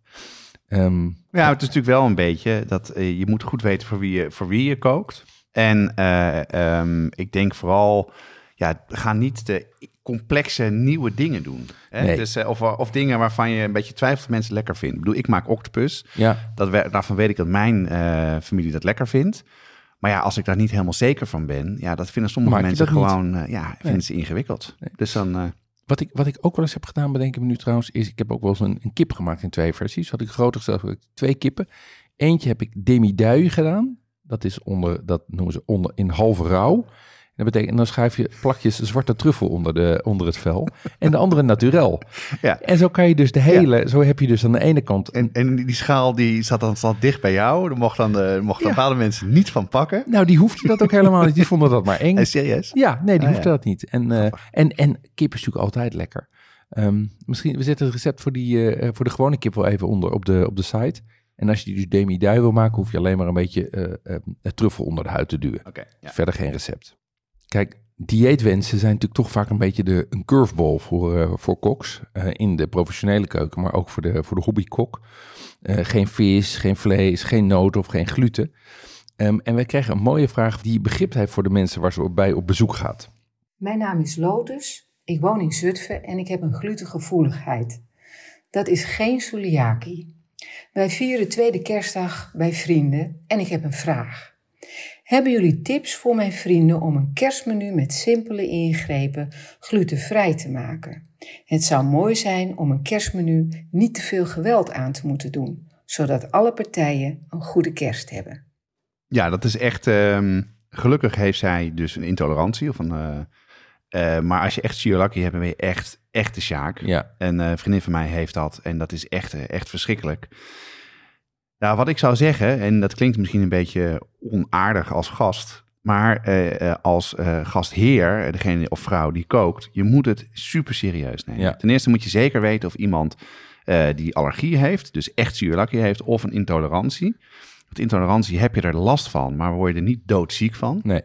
Ehm, Ja, het is natuurlijk wel een beetje dat eh, je moet goed weten voor wie je, voor wie je kookt. En eh, ehm, ik denk vooral, ja, ga niet de complexe nieuwe dingen doen. Hè? Nee. Dus, eh, of, of dingen waarvan je een beetje twijfelt mensen lekker vinden. Ik bedoel, ik maak octopus. ja, Dat we, daarvan weet ik dat mijn familie dat lekker vindt. Maar ja, als ik daar niet helemaal zeker van ben, ja, dat vinden sommige Maak mensen gewoon, ja, vinden ze ingewikkeld. Dus dan, Wat ik, wat ik ook wel eens heb gedaan, bedenk ik me nu trouwens, is ik heb ook wel eens een, kip gemaakt in twee versies. Had ik groter ik twee kippen. Eentje heb ik demi-dui gedaan. Dat is onder, dat noemen ze onder in halve rauw. En dat betekent, en dan schuif je plakjes zwarte truffel onder, de, onder het vel. En de andere naturel. Ja. En zo kan je dus de hele, zo heb je dus aan de ene kant en, en die schaal die zat dan zat dicht bij jou. Daar mochten dan de, mochten Ja. bepaalde mensen niet van pakken. Nou, die hoefde dat ook helemaal niet. Die vonden dat maar eng. Serieus? Ja, nee, die Ah, dat niet. En, eh, en, en kip is natuurlijk altijd lekker. Ehm, misschien, we zetten het recept voor, die, eh, voor de gewone kip wel even onder op de, op de site. En als je die dus demi-dui wil maken, hoef je alleen maar een beetje eh eh, truffel onder de huid te duwen. Ja. Verder geen recept. Kijk, dieetwensen zijn natuurlijk toch vaak een beetje de, een curveball voor, eh, voor koks. eh, in de professionele keuken, maar ook voor de, voor de hobbykok. Eh, geen vis, geen vlees, geen noten of geen gluten. Ehm, en wij kregen een mooie vraag die begrip heeft voor de mensen waar ze bij op bezoek gaat. Mijn naam is Lotus, ik woon in Zutphen en ik heb een glutengevoeligheid. Dat is geen celiakie. Wij vieren tweede kerstdag bij vrienden en ik heb een vraag. Hebben jullie tips voor mijn vrienden om een kerstmenu met simpele ingrepen glutenvrij te maken? Het zou mooi zijn om een kerstmenu niet te veel geweld aan te moeten doen, zodat alle partijen een goede kerst hebben. Ja, dat is echt. ehm, gelukkig heeft zij dus een intolerantie. Of een, eh, eh, maar als je echt celiakie hebt, dan ben je echt, echt de sjaak. Ja, Een eh, vriendin van mij heeft dat. En dat is echt, echt verschrikkelijk. Nou, wat ik zou zeggen, en dat klinkt misschien een beetje onaardig als gast. Maar eh, eh, als eh, gastheer, degene of vrouw die kookt, je moet het super serieus nemen. Ja. Ten eerste moet je zeker weten of iemand die allergie heeft, dus echt celiakie heeft, of een intolerantie. Want intolerantie heb je er last van, maar word je er niet doodziek van. nee.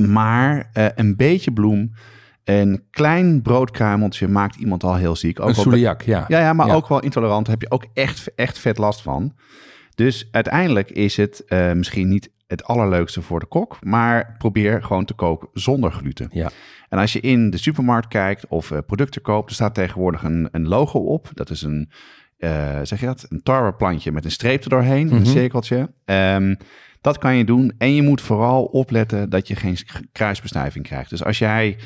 Maar een beetje bloem Een klein broodkruimeltje maakt iemand al heel ziek. Ook Een celiac, ja. Ja, ja maar Ja. ook wel intolerant. Daar heb je ook echt, echt vet last van. Dus uiteindelijk is het eh, misschien niet het allerleukste voor de kok. Maar probeer gewoon te koken zonder gluten. Ja. En als je in de supermarkt kijkt of eh, producten koopt, er staat tegenwoordig een, een logo op. Dat is een, eh, zeg je dat? Een tarweplantje met een streep er doorheen, Mhm. een cirkeltje. Ehm, dat kan je doen. En je moet vooral opletten dat je geen kruisbestuiving krijgt. Dus als jij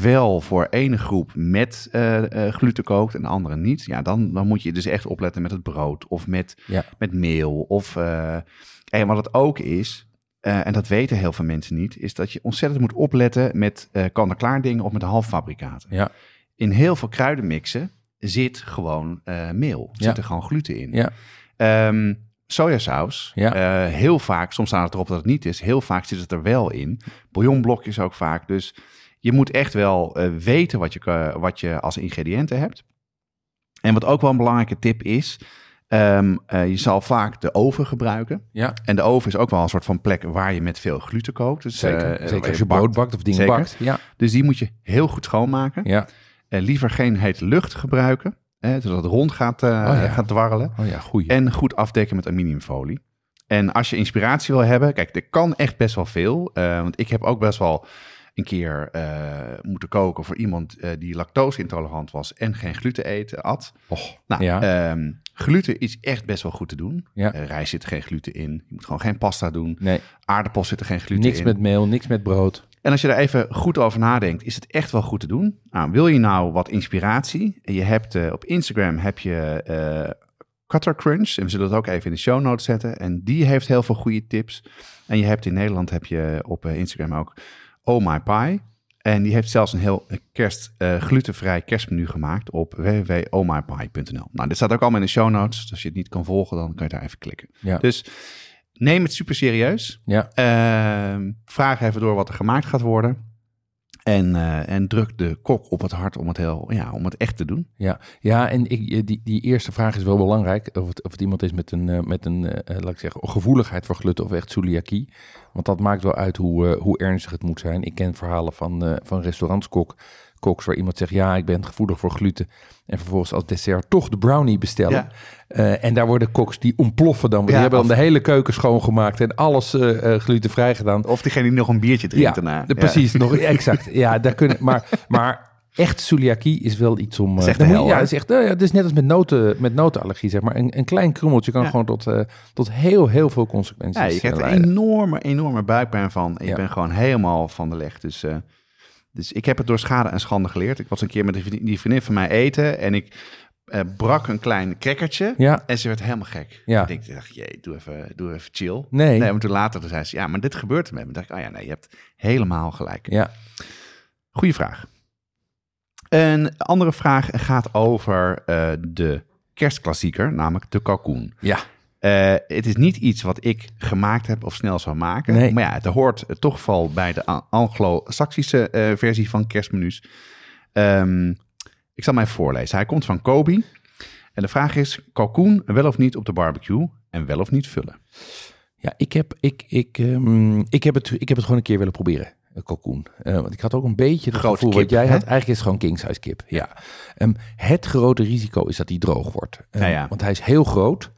wel voor ene groep met eh, eh, gluten kookt en de andere niet, ja, dan, dan moet je dus echt opletten met het brood of met, Ja. met meel. Of, eh, en wat het ook is, en dat weten heel veel mensen niet, is dat je ontzettend moet opletten met kan-en-klaar dingen of met halffabrikaten. Ja. In heel veel kruidenmixen zit gewoon meel. Ja. Zit er gewoon gluten in. Ja. Ehm, sojasaus, Ja. heel vaak, soms staat het erop dat het niet is, heel vaak zit het er wel in. Bouillonblokjes ook vaak. Dus je moet echt wel eh, weten wat je, wat je als ingrediënten hebt. En wat ook wel een belangrijke tip is, ehm, eh, je zal vaak de oven gebruiken. Ja, En de oven is ook wel een soort van plek waar je met veel gluten kookt. Dus, zeker. eh, zeker als je brood bakt of dingen Zeker. bakt. Ja, Dus die moet je heel goed schoonmaken. ja. En liever geen hete lucht gebruiken, hè, zodat het rond gaat, Oh ja. gaat dwarrelen. Oh ja, goeie. En goed afdekken met aluminiumfolie. En als je inspiratie wil hebben, kijk, er kan echt best wel veel. want ik heb ook best wel een keer eh, moeten koken voor iemand eh, die lactose-intolerant was en geen gluten eten at. Och, Nou, ja. ehm, gluten is echt best wel goed te doen. Ja. Eh, rijst zit er geen gluten in. Je moet gewoon geen pasta doen. nee, Aardappels zit er geen gluten niks in. met meel, niks met brood. En als je daar even goed over nadenkt, is het echt wel goed te doen. Nou, wil je nou wat inspiratie? En Je hebt eh, op Instagram heb je eh Cutter Crunch. En we zullen het ook even in de show notes zetten. En die heeft heel veel goede tips. En je hebt in Nederland heb je op eh, Instagram ook Oh My Pie. En die heeft zelfs een heel kerst, eh, glutenvrij kerstmenu gemaakt op www.ohmypie.nl. Nou, dit staat ook allemaal in de show notes. Dus als je het niet kan volgen, dan kan je daar even klikken. Ja. Dus neem het super serieus. Ja, Ehm, vraag even door wat er gemaakt gaat worden. En, eh, en druk de kok op het hart om het, heel, ja, om het echt te doen. ja. ja en ik, die, die eerste vraag is wel belangrijk. Of het, of het iemand is met een, eh, met een eh, laat ik zeggen, gevoeligheid voor gluten of echt celiakie. Want dat maakt wel uit hoe, eh, hoe ernstig het moet zijn. Ik ken verhalen van, eh van restaurantskok, koks waar iemand zegt, ja, ik ben gevoelig voor gluten. En vervolgens als dessert toch de brownie bestellen. Ja. Eh, en daar worden koks die ontploffen dan. Die Ja, hebben dan de hele keuken schoongemaakt en alles eh, eh, glutenvrij gedaan. Of diegene die nog een biertje drinkt Ja, daarna. de- precies. Nog, exact. Ja, daar kunnen, maar, maar echt celiakie is wel iets om... de hel, ja, het is echt, ja, het is net als met, noten, met notenallergie, zeg maar. Een, een klein krummeltje kan Ja. gewoon tot, tot heel, heel veel consequenties Ja, je krijgt er leiden. enorme, enorme buikpijn van. En je Ja. bent gewoon helemaal van de leg. Dus, dus ik heb het door schade en schande geleerd. Ik was een keer met die vriendin, van mij eten. En ik eh, brak een klein crackertje. Ja, En ze werd helemaal gek. Ja. Ik dacht, jee, doe even, doe even chill. nee. Nee, maar toen later zei ze, ja, maar dit gebeurt er met me. dacht ik, oh ja, nee, je hebt helemaal gelijk. Ja, Goeie vraag. Een andere vraag gaat over eh, de kerstklassieker, namelijk de kalkoen. ja, Eh, het is niet iets wat ik gemaakt heb of snel zou maken. Nee. Maar ja, het hoort eh, toch wel bij de Anglo-Saxische eh, versie van kerstmenu's. Ehm, ik zal mij voorlezen. Hij komt van Kobe. En de vraag is, kalkoen wel of niet op de barbecue en wel of niet vullen? ja ik, heb, ik, ik, ehm, ik, heb het, ik heb het gewoon een keer willen proberen. Een kalkoen. Eh, want ik had ook een beetje het Grote gevoel kip, wat jij hè? had. Eigenlijk is het gewoon king size kip. Ja. Ehm, het grote risico is dat hij droog wordt. Ja, ja. Want hij is heel groot.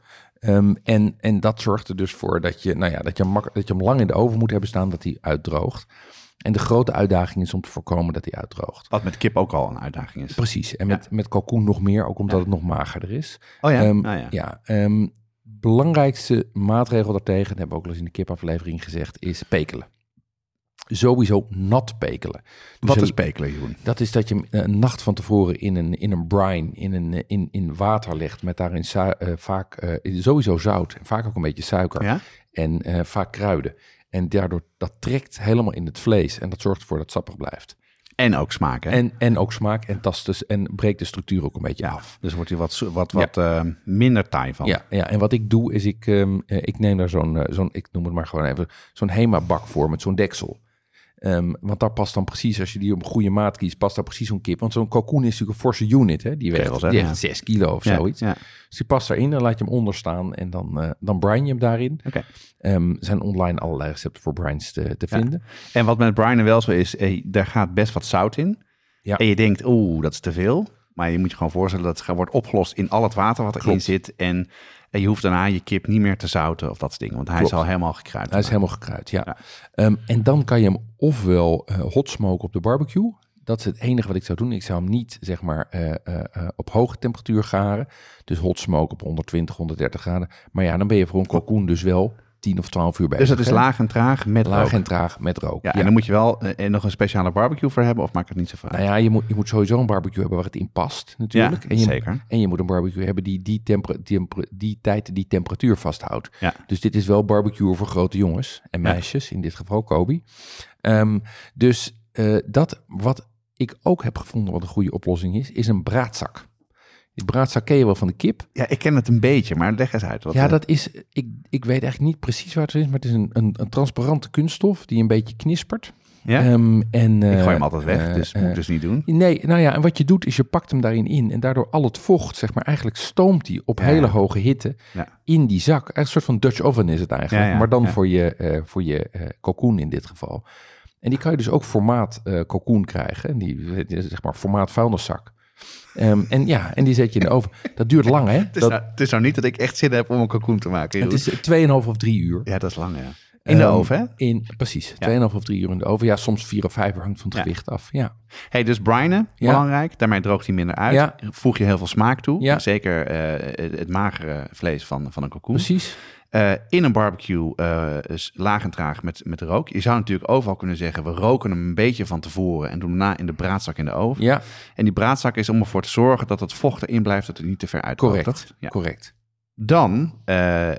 Ehm, en, en dat zorgt er dus voor dat je, nou ja, dat, je mak- dat je hem lang in de oven moet hebben staan, dat hij uitdroogt. En de grote uitdaging is om te voorkomen dat hij uitdroogt. Wat met kip ook al een uitdaging is. Precies. En Ja. met, met kalkoen nog meer, ook omdat Ja. het nog magerder is. Oh ja, Ehm, nou ja. ja ehm, belangrijkste maatregel daartegen, dat hebben we ook al eens in de kipaflevering gezegd, is pekelen. Sowieso nat pekelen. Dus Wat is pekelen, Jeroen? dat is dat je hem een nacht van tevoren in een, in een brine, in, een, eh, in, in water legt met daarin eh, vaak eh, sowieso zout vaak ook een beetje suiker Ja? en eh, vaak kruiden. En daardoor, dat trekt helemaal in het vlees en dat zorgt ervoor dat het sappig blijft. En ook smaak, hè? En, en ook smaak en tast dus, en breekt de structuur ook een beetje af. Dus wordt hij wat, wat, Ja. wat eh, minder taai van. Ja, ja, en wat ik doe is ik, ehm, eh, ik neem daar zo'n, eh, zo'n, ik noem het maar gewoon even, zo'n Hema-bak voor met zo'n deksel. Ehm, want daar past dan precies, als je die op een goede maat kiest, past daar precies zo'n kip. Want zo'n kalkoen is natuurlijk een forse unit, hè? Die weegt, die weegt 6 kilo of Ja, zoiets. Ja. Dus die past daarin, dan laat je hem onder staan en dan, eh dan brine je hem daarin. Oké. Ehm, er zijn online allerlei recepten voor brines te, te Ja. vinden. En wat met Brian wel zo is, eh, daar gaat best wat zout in. Ja. En je denkt, oeh, dat is te veel. Maar je moet je gewoon voorstellen dat het wordt opgelost in al het water wat erin Klopt. zit. En, en je hoeft daarna je kip niet meer te zouten of dat soort dingen. Want hij Klopt. is al helemaal gekruid. Hij is helemaal gekruid, ja. Ja. Ehm, en dan kan je hem ofwel eh hot smoken op de barbecue. Dat is het enige wat ik zou doen. Ik zou hem niet zeg maar eh, eh, op hoge temperatuur garen. Dus hot smoke op 120, 130 graden. Maar ja, dan ben je voor een kalkoen dus wel 10 of 12 uur bezig. Dus dat is laag en traag met laag rook. en traag met rook. Ja, en dan moet je wel eh, nog een speciale barbecue voor hebben of maakt het niet zo vaak? Nou ja, je moet, je moet sowieso een barbecue hebben waar het in past natuurlijk. Ja, en je, zeker. En je moet een barbecue hebben die die, tempera- die tijd die temperatuur vasthoudt. Ja. Dus dit is wel barbecue voor grote jongens en meisjes, in dit geval Kobe. Ehm, dus eh, dat wat ik ook heb gevonden wat een goede oplossing is, is een braadzak. Die braadzak ken je wel van de kip. Ja, ik ken het een beetje, maar leg eens uit. Wat, ja, eh, dat is, ik, ik weet eigenlijk niet precies waar het is, maar het is een, een, een transparante kunststof die een beetje knispert. ja? Ehm, en, ik eh, gooi hem altijd weg, eh, dus moet eh, ik dus niet doen. Nee, nou ja, en wat je doet is je pakt hem daarin in en daardoor al het vocht, zeg maar, eigenlijk stoomt hij op Ja. hele hoge hitte Ja. in die zak. Een soort van Dutch oven is het eigenlijk, Ja, maar dan voor je, eh voor je eh cocoon in dit geval. En die kan je dus ook formaat eh cocoon krijgen, en die die zeg maar formaat vuilniszak. Ehm, en ja, en die zet je in de oven. Dat duurt lang, hè? Het is, Dat, nou, het is nou niet dat ik echt zin heb om een kalkoen te maken. het is 2,5 of 3 uur. Ja, dat is lang, ja. In de Ehm, oven, hè? In, precies, 2,5 Ja. of 3 uur in de oven. Ja, soms 4 of 5 uur hangt van het Ja. gewicht af. Ja. Hey, dus brinen, Ja. belangrijk. Daarmee droogt hij minder uit. Voeg je heel veel smaak toe. Ja. Zeker eh, het, het magere vlees van, van een kalkoen. Precies. Eh, in een barbecue is laag en traag met, met rook. Je zou natuurlijk overal kunnen zeggen... we roken hem een beetje van tevoren... en doen daarna in de braadzak in de oven. Ja, En die braadzak is om ervoor te zorgen... dat het vocht erin blijft, dat het niet te ver uitkookt. correct. Ja. Correct. Dan eh,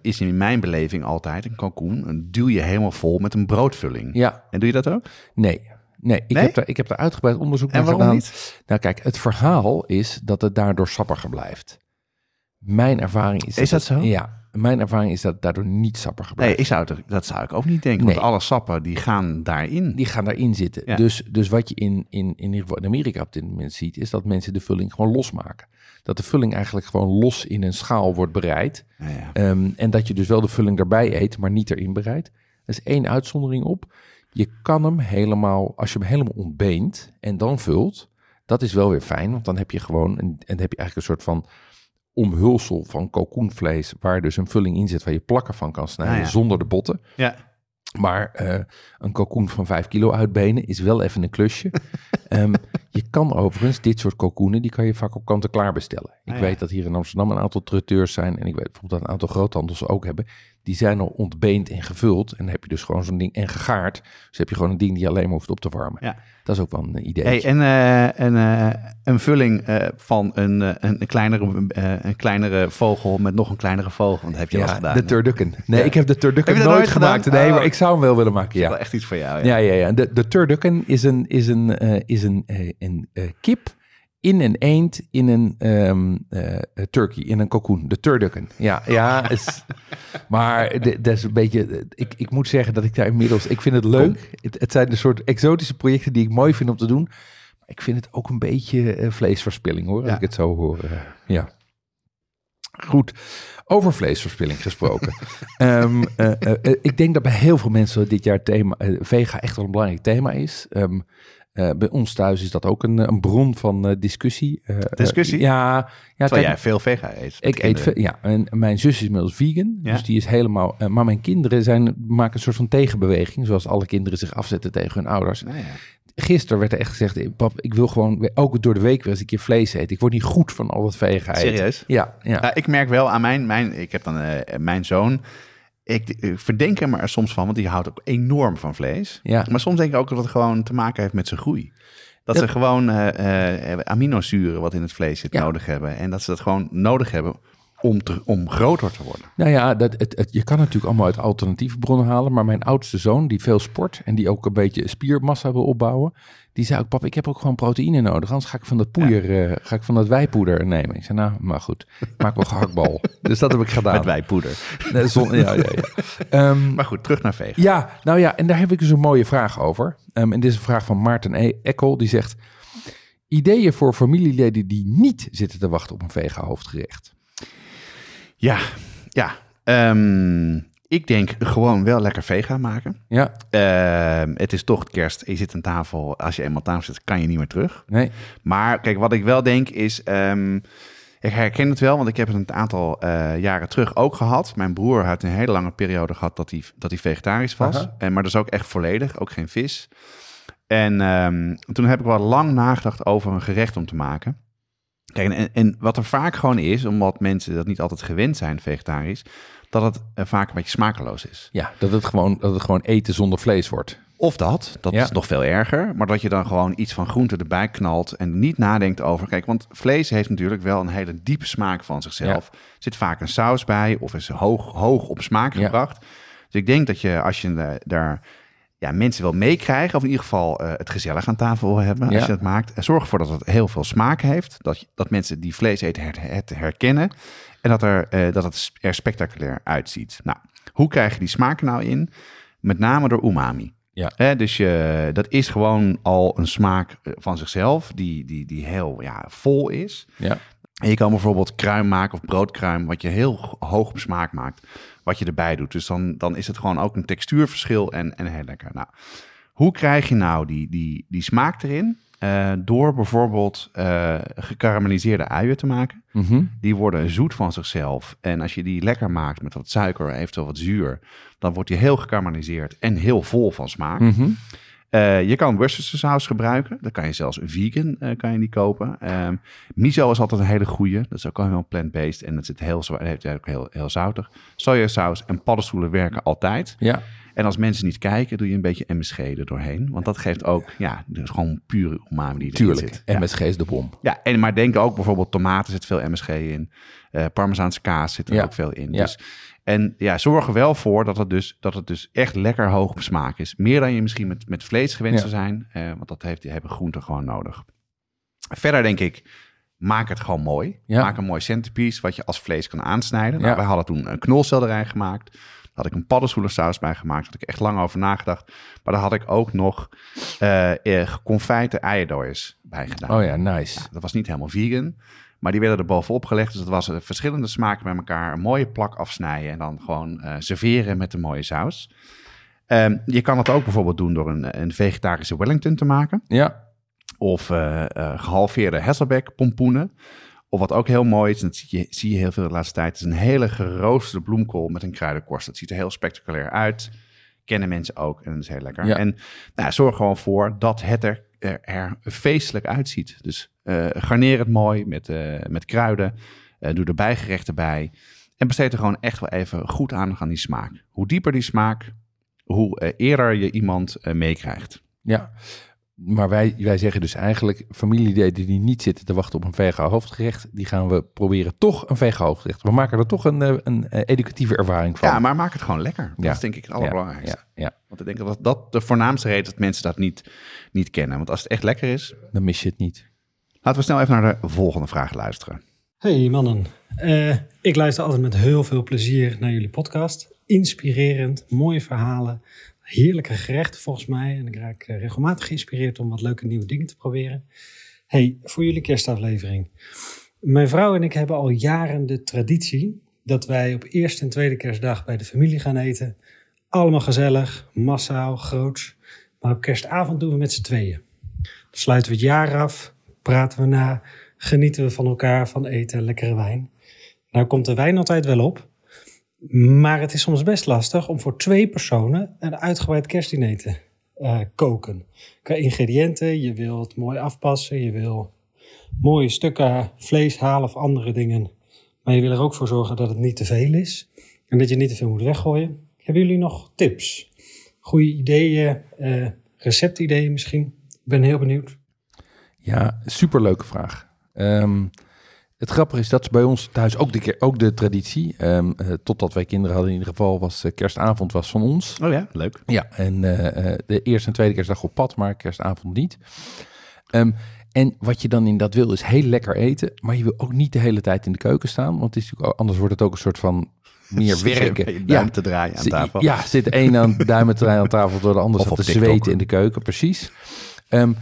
is in mijn beleving altijd een kalkoen... een duw je helemaal vol met een broodvulling. Ja, En doe je dat ook? Nee, nee, ik, Nee? Heb daar, ik heb daar uitgebreid onderzoek naar gedaan. niet? Nou kijk, het verhaal is dat het daardoor sappiger blijft. Mijn ervaring is... Is dat het- zo? Ja, mijn ervaring is dat daardoor niet sappiger Nee, blijft. ik zou het, dat zou ik ook niet denken. Want Nee. alle sappen die gaan daarin. Die gaan daarin zitten. Ja. Dus, dus wat je in, in, in ieder geval in Amerika op dit moment ziet, is dat mensen de vulling gewoon losmaken. Dat de vulling eigenlijk gewoon los in een schaal wordt bereid. Ja, ja. Ehm, en dat je dus wel de vulling erbij eet, maar niet erin bereidt. Er is één uitzondering op. Je kan hem helemaal, als je hem helemaal ontbeent en dan vult, dat is wel weer fijn, want dan heb je gewoon en dan heb je eigenlijk een soort van omhulsel van kalkoenvlees, waar dus een vulling in zit waar je plakken van kan snijden Ah, ja. zonder de botten. ja. Maar eh, een kalkoen van 5 kilo uitbenen is wel even een klusje. Ehm, je kan overigens dit soort kalkoenen, die kan je vaak op kant-en-klaar bestellen. Ik Ah, ja. weet dat hier in Amsterdam een aantal traiteurs zijn. En ik weet bijvoorbeeld dat een aantal groothandels ook hebben. Die zijn al ontbeend en gevuld. En dan heb je dus gewoon zo'n ding en gegaard. Dus heb je gewoon een ding die je alleen maar hoeft op te warmen. Ja. Dat is ook wel een idee. Hey, en eh, en, eh, een vulling eh, van een, een, kleinere, een kleinere vogel met nog een kleinere vogel. Want dat heb je wel eens gedaan. de turducken. Nee, Ja. ik heb de turducken Heb nooit, gemaakt. Nee, Oh. maar ik zou hem wel willen maken, Dat is ja. wel echt iets voor jou. Ja. Ja, ja, ja. De, de turducken is een, is een, is een, een kip in een eend in een ehm, eh, turkey, in een cocoon. De turducken. Ja, ja. Is, maar dat is een beetje... Ik, ik moet zeggen dat ik daar inmiddels... Ik vind het leuk. Het, het zijn de soort exotische projecten die ik mooi vind om te doen. Maar ik vind het ook een beetje eh, vleesverspilling, hoor. Als ik het zo hoor. eh, ja. Goed. Over vleesverspilling gesproken. Ehm, eh, ik denk dat bij heel veel mensen dit jaar thema, vega echt wel een belangrijk thema is. Ehm, eh, bij ons thuis is dat ook een, een bron van eh, discussie. Eh, eh, Discussie? ja, ja Terwijl jij veel vega eet. ik eet veel, ja, en mijn zus is inmiddels vegan, Ja. dus die is helemaal. eh, maar mijn kinderen zijn, maken een soort van tegenbeweging, zoals alle kinderen zich afzetten tegen hun ouders. Nou ja. Gisteren werd er echt gezegd: eh, pap, ik wil gewoon ook door de week weer eens een keer vlees eten. Ik word niet goed van al dat vega eten. Serieus? Ja, ja. Ja, ik merk wel aan mijn, mijn ik heb dan eh, mijn zoon. Ik, ik verdenk hem er soms van, want die houdt ook enorm van vlees. Ja. Maar soms denk ik ook dat het gewoon te maken heeft met zijn groei. Dat Ja. ze gewoon eh, eh, aminozuren wat in het vlees zit Ja. nodig hebben. En dat ze dat gewoon nodig hebben om, te, om groter te worden. Nou ja, dat, het, het, je kan natuurlijk allemaal uit alternatieve bronnen halen. Maar mijn oudste zoon, die veel sport en die ook een beetje spiermassa wil opbouwen. Die zei ook, pap, ik heb ook gewoon proteïne nodig. Anders ga ik van dat poeier, eh, ga ik van dat wijpoeder nemen. Ik zei, nou, maar goed, ik maak wel gehaktbal. dus dat heb ik gedaan. Met wijpoeder. Nee, zon- ja, ja, ja. Ehm, Maar goed, terug naar vegan. ja, nou ja, en daar heb ik dus een mooie vraag over. Ehm, en dit is een vraag van Maarten e Ekkel, die zegt... Ideeën voor familieleden die niet zitten te wachten op een vega hoofdgerecht. Ja, ja. Ehm, Ik denk gewoon wel lekker vega maken. Ja, Ehm, het is toch kerst. Je zit aan tafel. Als je eenmaal aan tafel zit, kan je niet meer terug. nee. Maar kijk, wat ik wel denk is... ehm, ik herken het wel, want ik heb het een aantal eh, jaren terug ook gehad. Mijn broer had een hele lange periode gehad dat hij, dat hij vegetarisch was. En, maar dat is ook echt volledig, ook geen vis. En ehm, toen heb ik wel lang nagedacht over een gerecht om te maken. Kijk, en, en wat er vaak gewoon is, omdat mensen dat niet altijd gewend zijn, vegetarisch, dat het eh, vaak een beetje smakeloos is. Ja, dat het, gewoon, dat het gewoon eten zonder vlees wordt. Of dat, dat Ja. is nog veel erger, maar dat je dan gewoon iets van groente erbij knalt en niet nadenkt over. Kijk, want vlees heeft natuurlijk wel een hele diepe smaak van zichzelf. Er zit vaak een saus bij of is hoog, hoog op smaak Ja. gebracht. Dus ik denk dat je als je daar ja, mensen wil meekrijgen, of in ieder geval eh, het gezellig aan tafel wil hebben, Ja. als je dat maakt, en zorg ervoor dat het heel veel smaak heeft. Dat, je- dat mensen die vlees eten her- het herkennen en dat, er, eh, dat het er spectaculair uitziet. Nou, hoe krijg je die smaak nou in? Met name door umami. Ja. Dus je, dat is gewoon al een smaak eh, van zichzelf die, die, die heel ja, vol is. Ja, En je kan bijvoorbeeld kruim maken of broodkruim, wat je heel hoog op smaak maakt, wat je erbij doet. Dus dan, dan is het gewoon ook een textuurverschil en, en heel lekker. Nou, hoe krijg je nou die, die, die smaak erin? Eh, door bijvoorbeeld eh gekarameliseerde uien te maken. Mhm. Die worden zoet van zichzelf. En als je die lekker maakt met wat suiker, eventueel wat zuur, dan wordt die heel gekarameliseerd en heel vol van smaak. Mhm. Eh, je kan Worcestershire saus gebruiken. Dat kan je zelfs vegan eh, kan je die kopen. Ehm, miso is altijd een hele goeie. Dat is ook al heel plant-based en het zit heel, zwa- het heeft ook heel, heel zoutig. Sojasaus en paddenstoelen werken altijd. ja, En als mensen niet kijken, doe je een beetje MSG er doorheen. Want dat geeft ook, ja, dus gewoon pure umami die erin tuurlijk. zit. Ja. MSG is de bom. Ja, en maar denk ook bijvoorbeeld tomaten zit veel MSG in. Eh Parmezaanse kaas zit er Ja. ook veel in. Ja. Dus, en ja, zorg er wel voor dat het, dus, dat het dus echt lekker hoog op smaak is. Meer dan je misschien met, met vlees gewend Ja. zou zijn. eh, want dat heeft, die hebben groenten gewoon nodig. Verder denk ik, maak het gewoon mooi. Ja. Maak een mooi centerpiece wat je als vlees kan aansnijden. Nou, Ja. wij hadden toen een knolselderij gemaakt. Daar had ik een paddenstoelensaus bij gemaakt. Daar had ik echt lang over nagedacht. Maar daar had ik ook nog eh eh, geconfijte eierdooiers bij gedaan. Oh ja, nice. Ja, dat was niet helemaal vegan. Maar die werden er bovenop gelegd. Dus dat was eh, verschillende smaken bij elkaar. Een mooie plak afsnijden. En dan gewoon eh, serveren met een mooie saus. Ehm, je kan het ook bijvoorbeeld doen door een, een vegetarische Wellington te maken. Ja, Of eh, eh, gehalveerde Hasselbeck pompoenen. Of wat ook heel mooi is, en dat zie je, zie je heel veel de laatste tijd, is een hele geroosterde bloemkool met een kruidenkorst. Dat ziet er heel spectaculair uit. Kennen mensen ook en dat is heel lekker. Ja. En nou, zorg gewoon voor dat het er, er, er feestelijk uitziet. Dus eh, garneer het mooi met, eh, met kruiden. Eh, doe er bijgerechten bij. En besteed er gewoon echt wel even goed aan aan die smaak. Hoe dieper die smaak, hoe eerder je iemand meekrijgt. ja. Maar wij, wij zeggen dus eigenlijk, familieleden die niet zitten te wachten op een vega hoofdgerecht, die gaan we proberen toch een vega hoofdgerecht. We maken er toch een, eh, een eh, educatieve ervaring van. Ja, maar maak het gewoon lekker. Dat Ja. is denk ik het allerbelangrijkste. Ja, ja, Want ik denk dat dat de voornaamste reden is dat mensen dat niet, niet kennen. Want als het echt lekker is, dan mis je het niet. laten we snel even naar de volgende vraag luisteren. Hey mannen, Eh, ik luister altijd met heel veel plezier naar jullie podcast. Inspirerend, mooie verhalen, heerlijke gerechten volgens mij. En ik raak eh, regelmatig geïnspireerd om wat leuke nieuwe dingen te proberen. Hey, voor jullie kerstaflevering. Mijn vrouw en ik hebben al jaren de traditie dat wij op eerste en tweede kerstdag bij de familie gaan eten. Allemaal gezellig, massaal, groots. Maar op kerstavond doen we met z'n tweeën. Dan sluiten we het jaar af, praten we na, genieten we van elkaar, van eten en lekkere wijn. Nou komt de wijn altijd wel op, maar het is soms best lastig om voor twee personen een uitgebreid kerstdiner te eh, koken. Qua ingrediënten, je wil het mooi afpassen, je wil mooie stukken vlees halen of andere dingen. Maar je wil er ook voor zorgen dat het niet te veel is en dat je niet te veel moet weggooien. Hebben jullie nog tips? Goede ideeën, eh, receptideeën misschien? Ik ben heel benieuwd. Ja, superleuke vraag. Ehm, het grappige is dat ze bij ons thuis ook de, ook de traditie, ehm, eh, totdat wij kinderen hadden in ieder geval, was eh, kerstavond was van ons. Oh ja, leuk. Ja, en eh, de eerste en tweede kerstdag op pad, maar kerstavond niet. Ehm, en wat je dan in dat wil is heel lekker eten, maar je wil ook niet de hele tijd in de keuken staan, want het is natuurlijk, anders wordt het ook een soort van meer werken. duim te draaien aan tafel. Ja, zit een aan duimen te draaien aan tafel door de ander zat te TikTok. zweten in de keuken, precies. Ehm,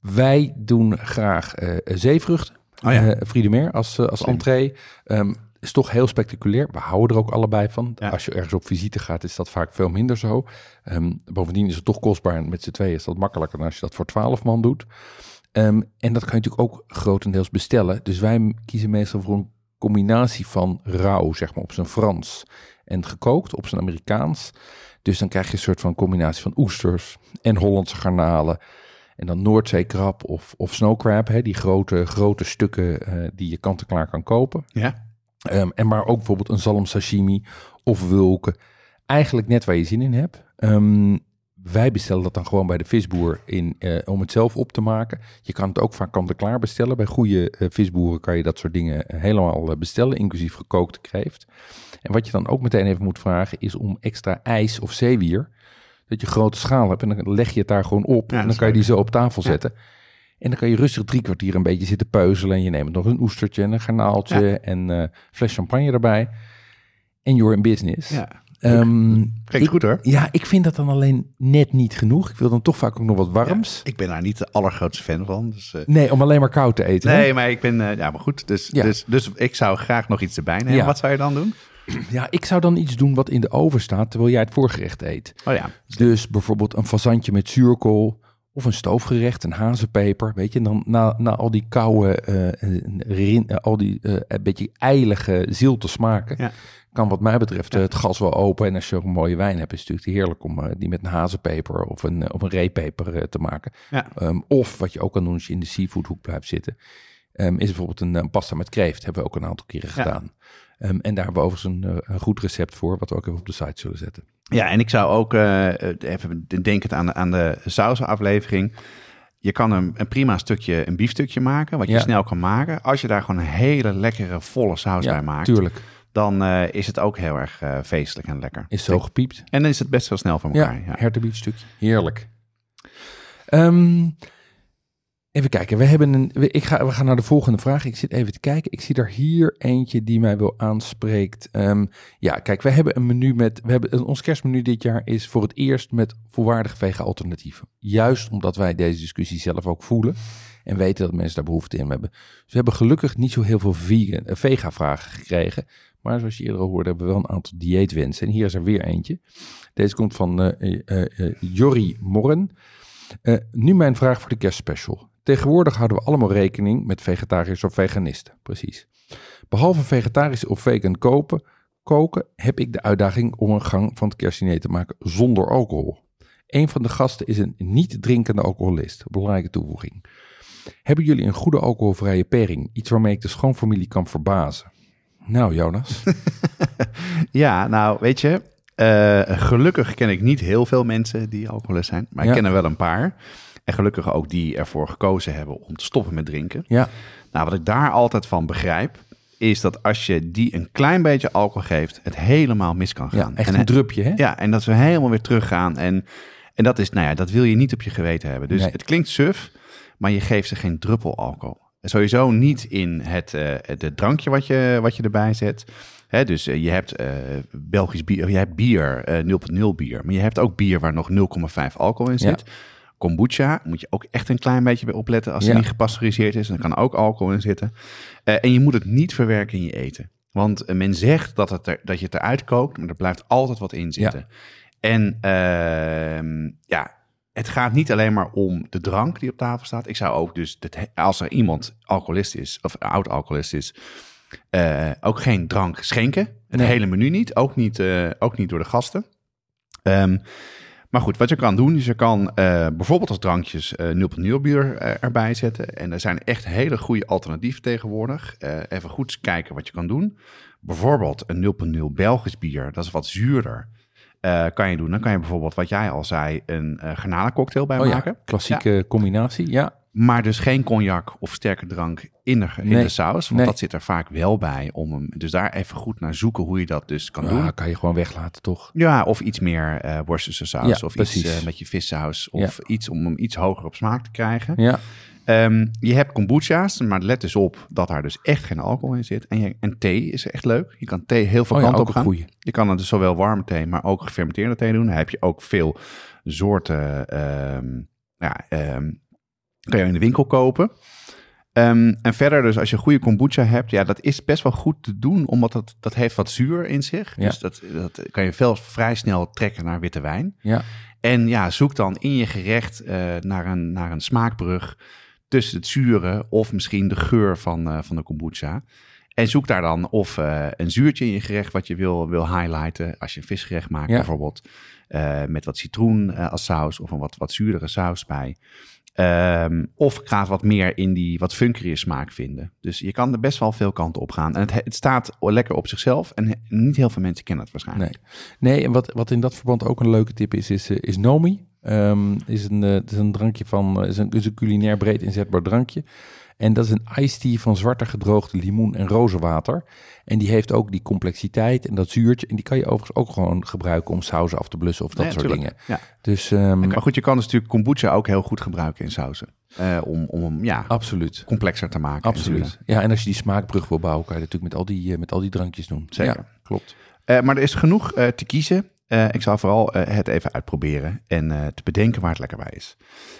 wij doen graag zeevruchten. Oh ja. Eh, Friedemeer als, eh, als Slim. entree. Ehm, is toch heel spectaculair. We houden er ook allebei van. Ja. Als je ergens op visite gaat, is dat vaak veel minder zo. Ehm, bovendien is het toch kostbaar. En met z'n tweeën is dat makkelijker dan als je dat voor twaalf man doet. Ehm, en dat kan je natuurlijk ook grotendeels bestellen. Dus wij kiezen meestal voor een combinatie van rauw, zeg maar op zijn Frans, en gekookt op zijn Amerikaans. Dus dan krijg je een soort van combinatie van oesters en Hollandse garnalen. En dan Noordzeekrab of, of snowcrab, hè, die grote, grote stukken eh, die je kant-en-klaar kan kopen. Ja. Ehm, en maar ook bijvoorbeeld een zalm sashimi of wulken. Eigenlijk net waar je zin in hebt. Ehm, wij bestellen dat dan gewoon bij de visboer in, eh, om het zelf op te maken. Je kan het ook vaak kant-en-klaar bestellen. Bij goede eh, visboeren kan je dat soort dingen helemaal bestellen, inclusief gekookte kreeft. En wat je dan ook meteen even moet vragen is om extra ijs of zeewier. Dat je grote schaal hebt en dan leg je het daar gewoon op. Ja, en dan kan je die zo op tafel zetten. En dan kan je rustig drie kwartier een beetje zitten peuzelen. En je neemt nog een oestertje en een garnaaltje en eh fles champagne erbij. En you're in business. Ja. Klinkt ik- goed hoor. Ja, ik vind dat dan alleen net niet genoeg. Ik wil dan toch vaak ook nog wat warms. Ik ben daar niet de allergrootste fan van. Dus, eh, Nee, om alleen maar koud te eten. hè? nee, maar ik ben... eh, ja, maar goed. Dus, Ja. dus, dus ik zou graag nog iets erbij nemen. Ja. Wat zou je dan doen? Ja, ik zou dan iets doen wat in de oven staat terwijl jij het voorgerecht eet. Oh ja. Dus bijvoorbeeld een fazantje met zuurkool of een stoofgerecht, een hazenpeper. Weet je, en dan na, na al die koude, rin, eh, al die eh, een beetje eilige zilte smaken, Ja. kan wat mij betreft het gas wel open. En als je ook een mooie wijn hebt, is het natuurlijk heerlijk om die met een hazenpeper of een, of een reepeper te maken. Ja. Ehm, of wat je ook kan doen als je in de seafoodhoek blijft zitten, ehm, is bijvoorbeeld een, pasta met kreeft. Hebben we ook een aantal keren Ja. gedaan. Ehm, en daar hebben we overigens een, eh, een goed recept voor, wat we ook even op de site zullen zetten. Ja, en ik zou ook eh, even denkend aan, de- aan de sausenaflevering. Je kan een, een prima stukje, een biefstukje maken, wat je Ja. snel kan maken. Als je daar gewoon een hele lekkere, volle saus bij maakt, tuurlijk. dan is het ook heel erg feestelijk en lekker. Is zo gepiept. En dan is het best wel snel voor elkaar. Ja, Ja, hertenbiefstukje. Heerlijk. Ehm, even kijken. We, hebben een, ik ga, we gaan naar de volgende vraag. Ik zit even te kijken. Ik zie er hier eentje die mij wel aanspreekt. Ehm, ja, kijk, we hebben een menu met... We hebben, ons kerstmenu dit jaar is voor het eerst met volwaardige vega alternatieven. Juist omdat wij deze discussie zelf ook voelen. En weten dat mensen daar behoefte in hebben. Dus we hebben gelukkig niet zo heel veel vegan, eh, vega-vragen gekregen. Maar zoals je eerder hoorde, hebben we wel een aantal dieetwensen. En hier is er weer eentje. Deze komt van Jorri Morren. Nu mijn vraag voor de kerstspecial. Tegenwoordig houden we allemaal rekening met vegetariërs of veganisten. Precies. Behalve vegetarisch of vegan kopen, koken, heb ik de uitdaging om een gang van het kerstdiner te maken zonder alcohol. Een van de gasten is een niet drinkende alcoholist. Belangrijke toevoeging. Hebben jullie een goede alcoholvrije pairing? Iets waarmee ik de schoonfamilie kan verbazen? Nou, Jonas. Ja, nou weet je, eh, gelukkig ken ik niet heel veel mensen die alcoholist zijn, maar ik ken er wel een paar. En gelukkig ook die ervoor gekozen hebben om te stoppen met drinken. Ja, Nou, wat ik daar altijd van begrijp, is dat als je die een klein beetje alcohol geeft, het helemaal mis kan ja gaan. echt en, een drupje, hè? Ja, en dat we helemaal weer teruggaan. En, en dat is, nou ja, dat wil je niet op je geweten hebben. Dus Nee. het klinkt suf, maar je geeft ze geen druppel alcohol. Sowieso niet in het, eh het drankje wat je, wat je erbij zet. Hè, dus eh, je hebt eh, Belgisch bier, je hebt bier, eh 0.0 bier. Maar je hebt ook bier waar nog 0,5 alcohol in Ja. Kombucha moet je ook echt een klein beetje bij opletten als Ja. het niet gepasteuriseerd is. Dan kan er ook alcohol in zitten. Eh, en je moet het niet verwerken in je eten. Want eh, men zegt dat, het er, dat je het eruit kookt, maar er blijft altijd wat in zitten. En ehm, ja, het gaat niet alleen maar om de drank die op tafel staat. Ik zou ook dus, dat, als er iemand alcoholist is, of oud-alcoholist is, eh, ook geen drank schenken. Het Nee. hele menu niet, ook niet, ook niet door de gasten. Ehm, maar goed, wat je kan doen, is je kan eh, bijvoorbeeld als drankjes eh 0.0 bier eh, erbij zetten. En er zijn echt hele goede alternatieven tegenwoordig. Even goed kijken wat je kan doen. Bijvoorbeeld een 0.0 Belgisch bier, dat is wat zuurder. Eh, kan je doen. Dan kan je bijvoorbeeld, wat jij al zei, een eh garnalencocktail bij Oh ja, maken. klassieke combinatie, ja. Maar dus geen cognac of sterke drank in de, in Nee. de saus. Want Nee. dat zit er vaak wel bij. Om hem, dus daar even goed naar zoeken hoe je dat dus kan Ja, doen. kan je gewoon weglaten, toch? Ja, of iets meer eh worcestershire saus. Ja, of precies. iets met je vissaus. Of iets om hem iets hoger op smaak te krijgen. Ja, Ehm, je hebt kombucha's, maar let dus op dat daar dus echt geen alcohol in zit. En, je, en thee is echt leuk. Je kan thee heel veel oh ja, kanten ook op gaan. goeie. Je kan er dus zowel warme thee, maar ook gefermenteerde thee doen. Dan heb je ook veel soorten, ehm, ja, ehm, kan je in de winkel kopen. En verder dus als je goede kombucha hebt, ja, dat is best wel goed te doen, omdat dat, dat heeft wat zuur in zich. Ja. Dus dat, dat kan je veel vrij snel trekken naar witte wijn. Ja. En ja, zoek dan in je gerecht eh, naar, een, naar een smaakbrug tussen het zure of misschien de geur van, eh, van de kombucha. En zoek daar dan of eh, een zuurtje in je gerecht wat je wil, wil highlighten. Als je een visgerecht maakt Ja. bijvoorbeeld. eh, met wat citroen als saus of een wat, wat zuurdere saus bij. Ehm, of ga wat meer in die wat funkiere smaak vinden. Dus je kan er best wel veel kanten op gaan. En het, het staat lekker op zichzelf. En he- niet heel veel mensen kennen het waarschijnlijk. Nee. Nee, en wat, wat in dat verband ook een leuke tip is, is, is Nomi. Ehm, is, een, eh, het is een drankje van, eh, is een, is een culinair breed inzetbaar drankje. En dat is een iced tea van zwarte gedroogde limoen en rozenwater. En die heeft ook die complexiteit en dat zuurtje. En die kan je overigens ook gewoon gebruiken om sauzen af te blussen of dat Ja, soort tuurlijk. dingen. Ja. Dus ehm, Maar goed, je kan dus natuurlijk kombucha ook heel goed gebruiken in sauzen. Eh, om, om hem ja, absoluut. complexer te maken. en Absoluut. zuurder. Ja, en als je die smaakbrug wil bouwen, kan je dat natuurlijk met al die, met al die drankjes doen. Zeker. Ja, klopt. Maar er is genoeg te kiezen. Eh, ik zal vooral eh, het even uitproberen en eh, te bedenken waar het lekker bij is.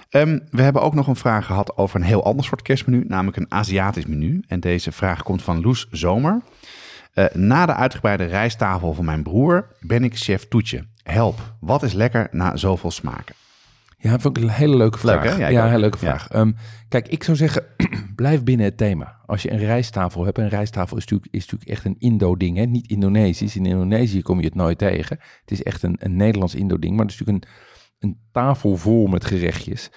Ehm, we hebben ook nog een vraag gehad over een heel ander soort kerstmenu, namelijk een Aziatisch menu. En deze vraag komt van Loes Zomer. Na de uitgebreide rijsttafel van mijn broer ben ik chef Toetje. Help, wat is lekker na zoveel smaken? Ja, vond ik een hele leuke Leuk, vraag. hè? Ja, een hele leuke Ja. vraag. Ehm, kijk, ik zou zeggen, blijf binnen het thema. Als je een rijsttafel hebt, en een rijsttafel is natuurlijk, is natuurlijk echt een Indo-ding, hè? niet Indonesisch. In Indonesië kom je het nooit tegen. Het is echt een, een Nederlands Indo-ding, maar het is natuurlijk een, een tafel vol met gerechtjes.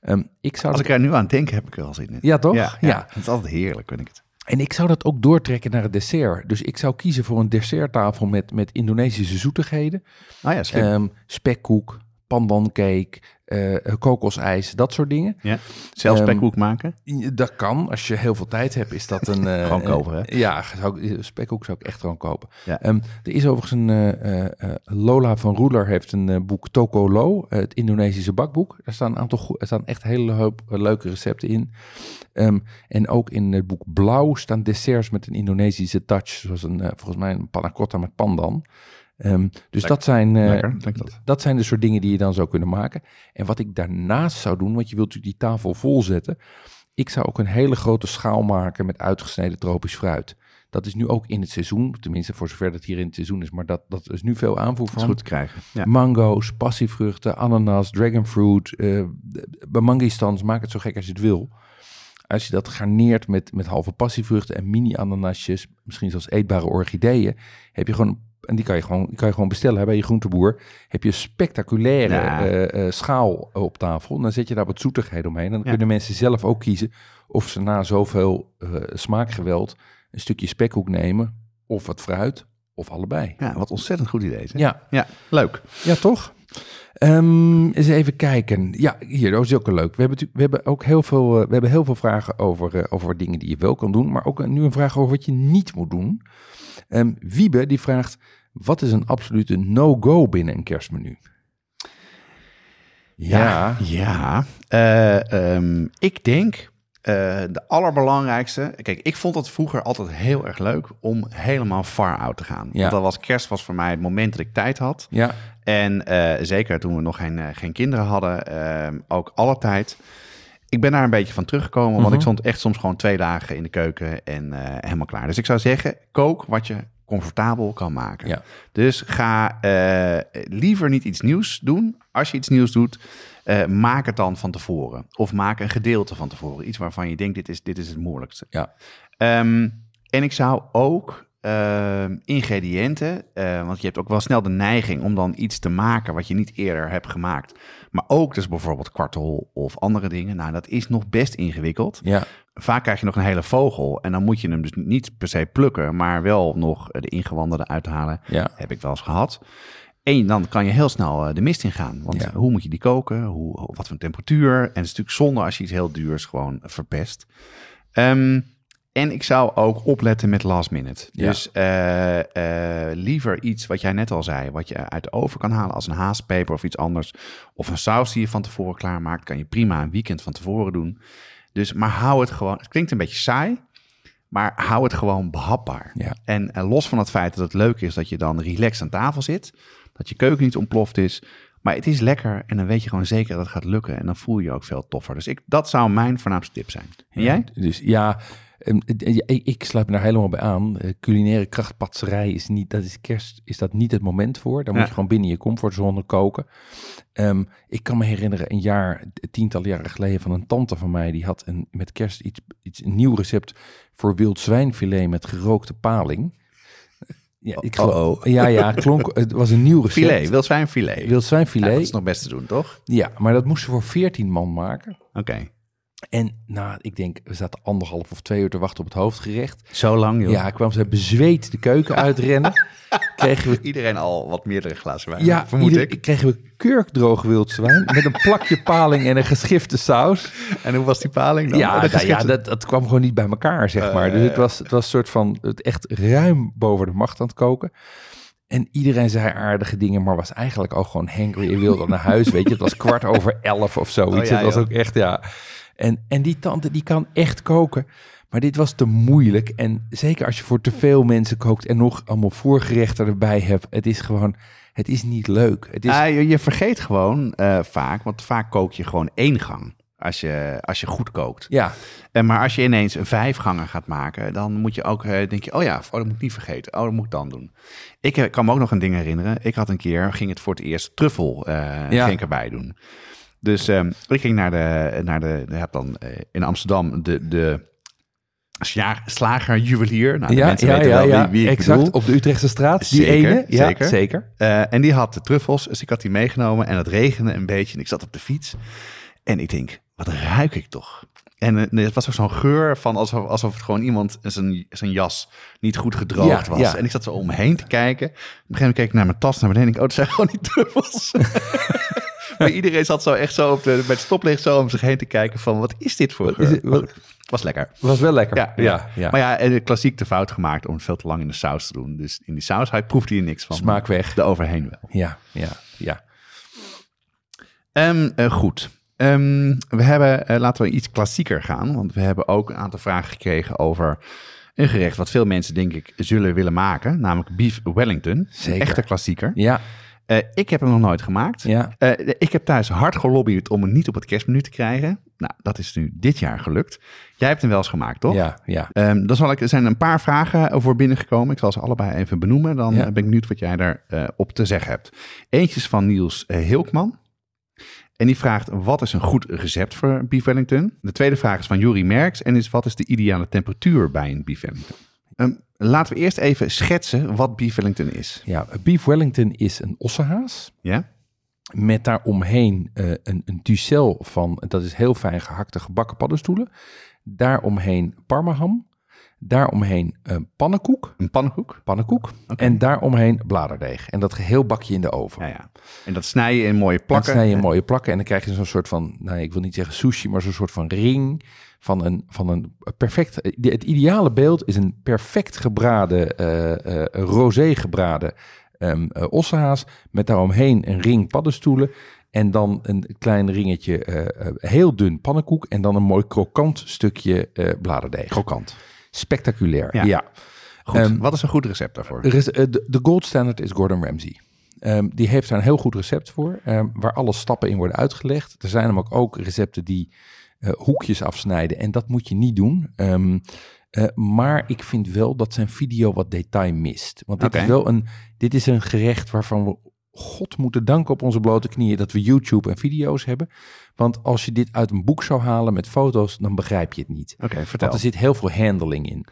Ehm, ik zou Als ik er nu aan denk, heb ik er al zin in. Ja, toch? Ja, Ja. het is altijd heerlijk, vind ik het. En ik zou dat ook doortrekken naar het dessert. Dus ik zou kiezen voor een desserttafel met, met Indonesische zoetigheden. Nou ja. Ehm, spekkoek, pandancake, eh kokosijs, dat soort dingen. ja. Zelf ehm, spekkoek maken. Dat kan. Als je heel veel tijd hebt, is dat een... eh, Gewoon kopen, hè? eh, ja, zou spekkoek zou ik echt gewoon kopen. Ja. Ehm, er is overigens een... eh, eh, eh, Lola van Roeler heeft een eh, boek Toko Lo, eh, het Indonesische bakboek. Daar staan een aantal er staan echt hele hoop eh, leuke recepten in. Ehm, en ook in het boek Blauw staan desserts met een Indonesische touch. Zoals een, eh, volgens mij een panna cotta met pandan. Ehm, dus dat zijn... eh, Lekker, dat. dat zijn de soort dingen die je dan zou kunnen maken. En wat ik daarnaast zou doen, want je wilt natuurlijk die tafel vol zetten. Ik zou ook een hele grote schaal maken met uitgesneden tropisch fruit. Dat is nu ook in het seizoen, tenminste voor zover dat hier in het seizoen is, maar dat, dat is nu veel aanvoer Dat van. is goed te krijgen. Ja. Mango's, passievruchten, ananas, dragonfruit. eh bij mangistans, maak het zo gek als je het wil. Als je dat garneert met, met halve passievruchten en mini-ananasjes, misschien zelfs eetbare orchideeën, heb je gewoon, en die kan je gewoon, die kan je gewoon bestellen hè, bij je groenteboer, heb je een spectaculaire Ja. eh, eh, schaal op tafel. Dan zet je daar wat zoetigheid omheen. En dan Ja. kunnen mensen zelf ook kiezen of ze na zoveel eh, smaakgeweld een stukje spekhoek nemen, of wat fruit, of allebei. ja, wat ontzettend goed idee. Hè? Ja, ja, leuk. ja, toch? Ehm, eens even kijken. Ja, hier, dat is ook wel leuk. We hebben, we hebben ook heel veel, eh, we hebben heel veel vragen over, eh, over dingen die je wel kan doen, maar ook een- nu een vraag over wat je niet moet doen. Ehm, Wiebe die vraagt: wat is een absolute no-go binnen een kerstmenu? Ja, Ja, Eh, ehm, ik denk eh, de allerbelangrijkste. Kijk, ik vond het vroeger altijd heel erg leuk om helemaal far out te gaan. Ja. Want dat was kerst was voor mij het moment dat ik tijd had. ja, En eh, zeker toen we nog geen, geen kinderen hadden, ehm, ook alle tijd. Ik ben daar een beetje van teruggekomen, want Mhm. ik stond echt soms gewoon twee dagen in de keuken en eh, helemaal klaar. Dus ik zou zeggen, kook wat je comfortabel kan maken. Ja. Dus ga eh, liever niet iets nieuws doen. Als je iets nieuws doet, eh, maak het dan van tevoren. Of maak een gedeelte van tevoren. Iets waarvan je denkt, dit is, dit is het moeilijkste. Ja. Ehm, en ik zou ook ehm, ingrediënten, eh, want je hebt ook wel snel de neiging om dan iets te maken wat je niet eerder hebt gemaakt. Maar ook dus bijvoorbeeld kwartel of andere dingen. Nou, dat is nog best ingewikkeld. ja, Vaak krijg je nog een hele vogel en dan moet je hem dus niet per se plukken, maar wel nog de ingewanden eruit halen. ja, Heb ik wel eens gehad. En dan kan je heel snel eh, de mist ingaan. Want Ja. hoe moet je die koken? Hoe, wat voor temperatuur? En het is natuurlijk zonde als je iets heel duurs gewoon verpest. Ehm, en ik zou ook opletten met last minute. Ja. Dus eh, eh, liever iets wat jij net al zei, wat je uit de oven kan halen als een haaspeper of iets anders. Of een saus die je van tevoren klaarmaakt, kan je prima een weekend van tevoren doen. Dus, maar hou het gewoon, het klinkt een beetje saai, maar hou het gewoon behapbaar. Ja. En eh, los van het feit dat het leuk is dat je dan relaxed aan tafel zit, dat je keuken niet ontploft is, Maar het is lekker en dan weet je gewoon zeker dat het gaat lukken. En dan voel je je ook veel toffer. Dus ik, dat zou mijn voornaamste tip zijn. En jij? Dus ja, ja, ik, ik sluit me daar helemaal bij aan. Eh, culinaire krachtpatserij is niet, dat is kerst, is dat niet het moment voor. Dan moet je gewoon binnen je comfortzone koken. Ehm, ik kan me herinneren, een jaar, tientallen jaren geleden, van een tante van mij, die had een, met kerst iets, iets, een nieuw recept voor wild zwijnfilet met gerookte paling. Ja, ik geloof, Oh-oh. ja, ja, klonk, het was een nieuw recept. Filet, wil zijn filet. Wild Ja, zwijnfilet. dat is nog best te doen, toch? Ja, maar dat moesten we voor 14 man maken. Oké. En nou, ik denk, we zaten anderhalf of twee uur te wachten op het hoofdgerecht. Zo lang, joh. Ja, kwam ze bezweet de keuken uitrennen. kregen we, Iedereen al wat meerdere glazen wijn, ja, vermoed ieder- ik. kregen we kurkdroog wild zwijn met een plakje paling en een geschifte saus. En hoe was die paling dan? Ja, Oh, nou ja dat, dat kwam gewoon niet bij elkaar, zeg maar. Dus het was, het was een soort van het echt ruim boven de macht aan het koken. En iedereen zei aardige dingen, maar was eigenlijk ook gewoon hangry en wilde naar huis. Weet je, het was kwart over elf of zoiets. Oh ja, het was joh. ook echt, ja. En, en die tante, die kan echt koken. Maar dit was te moeilijk. En zeker als je voor te veel mensen kookt en nog allemaal voorgerechten erbij hebt. Het is gewoon, het is niet leuk. Het is, Ah, je, je vergeet gewoon eh, vaak, want vaak kook je gewoon één gang. Als je, als je goed kookt. ja, En maar als je ineens een vijf gangen gaat maken, dan moet je ook, eh, denk je, oh ja, oh, dat moet ik niet vergeten. Oh, dat moet ik dan doen. Ik eh, kan me ook nog een ding herinneren. Ik had een keer, ging het voor het eerst truffel eh, Ja. ging ik erbij doen. Dus ehm, ik ging naar de, naar de, je hebt dan eh, in Amsterdam de, de sja- slager juwelier. Nou, de ja, mensen ja, weten ja, wel ja, wie, wie ik exact. bedoel. Op de Utrechtse straat, die Zeker, ene. Ja, zeker. zeker. Eh, en die had de truffels, dus ik had die meegenomen en het regende een beetje. En ik zat op de fiets en ik denk, wat ruik ik toch? En eh, het was ook zo'n geur van alsof, alsof het gewoon iemand zijn, zijn jas niet goed gedroogd Ja, was. ja. En ik zat zo om me heen te kijken. Op een gegeven moment keek ik naar mijn tas naar beneden en ik, oh, dat zijn gewoon die truffels. maar iedereen zat zo echt zo op de, het stoplicht zo om zich heen te kijken van, wat is dit voor geur? wat- was lekker. Was wel lekker. Ja, ja. ja. Maar ja, en klassiek de fout gemaakt om het veel te lang in de saus te doen. Dus in die saus hij proefde je niks van. Smaak weg. De overheen wel. Ja, ja, ja. Eh, goed. Ehm, we hebben, eh, laten we iets klassieker gaan. Want we hebben ook een aantal vragen gekregen over een gerecht wat veel mensen denk ik zullen willen maken. Namelijk beef Wellington. Zeker. Een echte klassieker. Ja, Eh, ik heb hem nog nooit gemaakt. ja. Eh, ik heb thuis hard gelobbyd om hem niet op het kerstmenu te krijgen. Nou, dat is nu dit jaar gelukt. Jij hebt hem wel eens gemaakt, toch? Ja, ja. Ehm, dan zal ik, er zijn een paar vragen over binnengekomen. Ik zal ze allebei even benoemen. Dan Ja. ben ik benieuwd wat jij daar eh, op te zeggen hebt. Eentje is van Niels eh, Hilkman. En die vraagt, wat is een goed recept voor beef Wellington? De tweede vraag is van Juri Merks. En is, wat is de ideale temperatuur bij een beef Wellington? Ehm, laten we eerst even schetsen wat beef Wellington is. ja. Beef Wellington is een ossenhaas. Ja? Met daaromheen eh een, een ducel van, dat is heel fijn gehakte gebakken paddenstoelen. Daaromheen parmaham. Daaromheen een pannenkoek. Een pannenkoek? Pannenkoek. En daaromheen bladerdeeg. En dat geheel bak je in de oven. Ja, ja. En dat snij je in mooie plakken. snij je in mooie plakken en dan krijg je zo'n soort van, nou, ik wil niet zeggen sushi, maar zo'n soort van ring van een, van een perfect. Het ideale beeld is een perfect gebraden, eh eh rosé gebraden ehm eh, ossehaas met daaromheen een ring paddenstoelen en dan een klein ringetje heel dun pannenkoek en dan een mooi krokant stukje bladerdeeg. Krokant. Spectaculair, Ja. ja. Goed. Ehm, wat is een goed recept daarvoor? De, de gold standard is Gordon Ramsay. Ehm, die heeft daar een heel goed recept voor, waar alle stappen in worden uitgelegd. Er zijn hem ook, ook recepten die hoekjes afsnijden en dat moet je niet doen. Ehm, eh, maar ik vind wel dat zijn video wat detail mist. Want dit, is wel een, dit is een gerecht waarvan we God moeten danken op onze blote knieën dat we YouTube en video's hebben. Want als je dit uit een boek zou halen met foto's, dan begrijp je het niet. Oké, vertel. Want er zit heel veel handling in.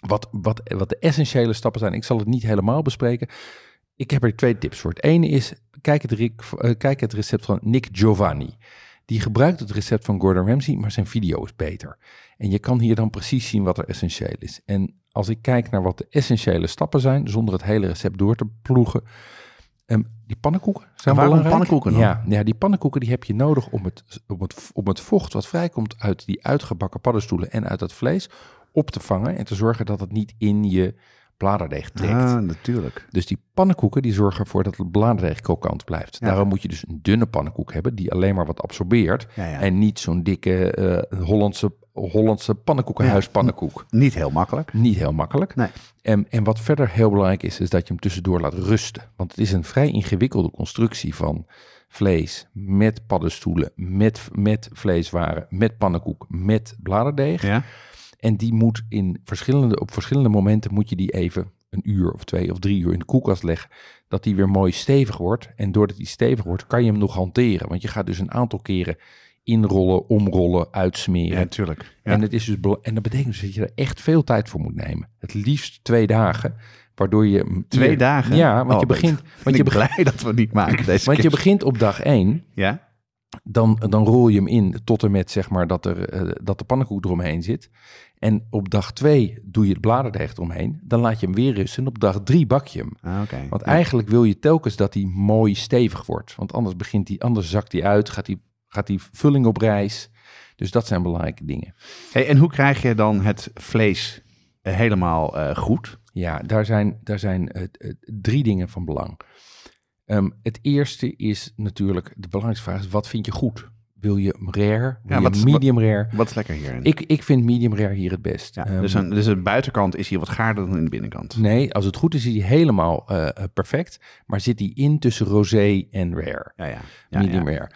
Wat, wat, wat de essentiële stappen zijn, ik zal het niet helemaal bespreken. Ik heb er twee tips voor. Het ene is, kijk het, eh, kijk het recept van Nick Giovanni. Die gebruikt het recept van Gordon Ramsay, maar zijn video is beter. En je kan hier dan precies zien wat er essentieel is. En als ik kijk naar wat de essentiële stappen zijn, zonder het hele recept door te ploegen. ehm, die pannenkoeken zijn waarom belangrijk. pannenkoeken dan? Ja, ja, die pannenkoeken die heb je nodig om het, om, het, om het vocht wat vrijkomt uit die uitgebakken paddenstoelen en uit het vlees op te vangen en te zorgen dat het niet in je bladerdeeg trekt. Ah, natuurlijk. Dus die pannenkoeken die zorgen ervoor dat het bladerdeeg krokant blijft. Ja. Daarom moet je dus een dunne pannenkoek hebben die alleen maar wat absorbeert Ja, ja. en niet zo'n dikke eh, Hollandse Hollandse pannenkoekenhuis pannenkoek. Niet heel makkelijk. Niet heel makkelijk. Nee. En, en wat verder heel belangrijk is, is dat je hem tussendoor laat rusten. Want het is een vrij ingewikkelde constructie van vlees met paddenstoelen, met, met vleeswaren, met pannenkoek, met bladerdeeg. Ja. En die moet in verschillende, op verschillende momenten moet je die even een uur of twee of drie uur in de koelkast leggen. Dat die weer mooi stevig wordt. En doordat die stevig wordt, kan je hem nog hanteren. Want je gaat dus een aantal keren inrollen, omrollen, uitsmeren. Ja, natuurlijk. Ja. En, het is dus en dat betekent dus dat je er echt veel tijd voor moet nemen. Het liefst twee dagen. Waardoor je... Twee dagen? Ja, want Oh, je begint... Want ik je, begint blij dat we niet maken deze want je begint op dag één. Ja? Dan, dan rol je hem in tot en met zeg maar dat, er, eh, dat de pannenkoek eromheen zit. En op dag twee doe je het bladerdeeg eromheen. Dan laat je hem weer rusten. En op dag drie bak je hem. Ah. Want Ja. eigenlijk wil je telkens dat hij mooi stevig wordt. Want anders, begint hij, anders zakt hij uit, gaat die, gaat die vulling op reis. Dus dat zijn belangrijke dingen. Hey, en hoe krijg je dan het vlees eh, helemaal eh, goed? Ja, daar zijn, daar zijn eh, drie dingen van belang. Ehm, het eerste is natuurlijk, de belangrijkste vraag is, wat vind je goed? Wil je rare? Wil Ja, je wat is- medium rare? Wat is lekker hierin? Ik, ik vind medium rare hier het best. ja, Ehm, dus, een, dus de buitenkant is hier wat gaarder dan in de binnenkant. Nee, als het goed is, is hij helemaal eh, perfect. Maar zit hij in tussen rosé en rare? Ja, ja. ja, medium ja. rare.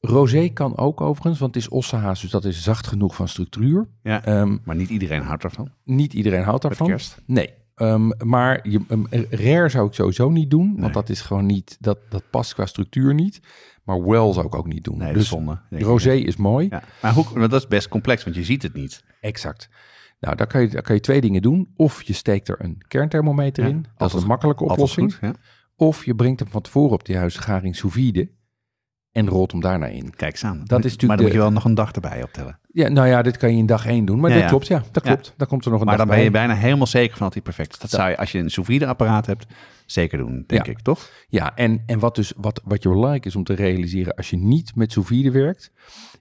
Rosé kan ook overigens, want het is ossehaas, dus dat is zacht genoeg van structuur. Ja, Ehm, maar niet iedereen houdt ervan. niet iedereen houdt daarvan. kerst. Nee. Ehm, maar je, um, rare zou ik sowieso niet doen, want Nee. dat is gewoon niet, dat, dat past qua structuur niet. Maar well zou ik ook niet doen. Nee, dus zonde. rosé is mooi. Ja. Maar hoe, dat is best complex, want je ziet het niet. Exact. Nou, daar kan, je, daar kan je twee dingen doen. Of je steekt er een kernthermometer Ja, in. Dat is een makkelijke oplossing. goed, ja. Of je brengt hem van tevoren op de juiste garing sous vide en rolt hem daarna in. Kijk eens aan. Dat is natuurlijk maar dan moet je wel nog een dag erbij optellen. Ja, nou ja, dit kan je in dag één doen. Maar Ja, dat ja. klopt, ja. Dat Ja. klopt. Daar komt er nog een Maar dag dan ben je bij. bijna helemaal zeker van dat hij perfect is. Dat zou je, als je een sous apparaat hebt, zeker doen, denk ik, toch? Ja, en, en wat, dus, wat, wat je belangrijk is om te realiseren als je niet met sous vide werkt,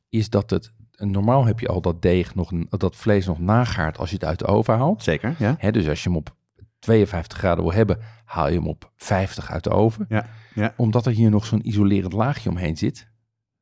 is dat het, normaal heb je al dat deeg nog, dat vlees nog nagaart als je het uit de oven haalt. Zeker, ja. Hè, dus als je hem op 52 graden wil hebben, haal je hem op 50 uit de oven. Ja, ja. Omdat er hier nog zo'n isolerend laagje omheen zit,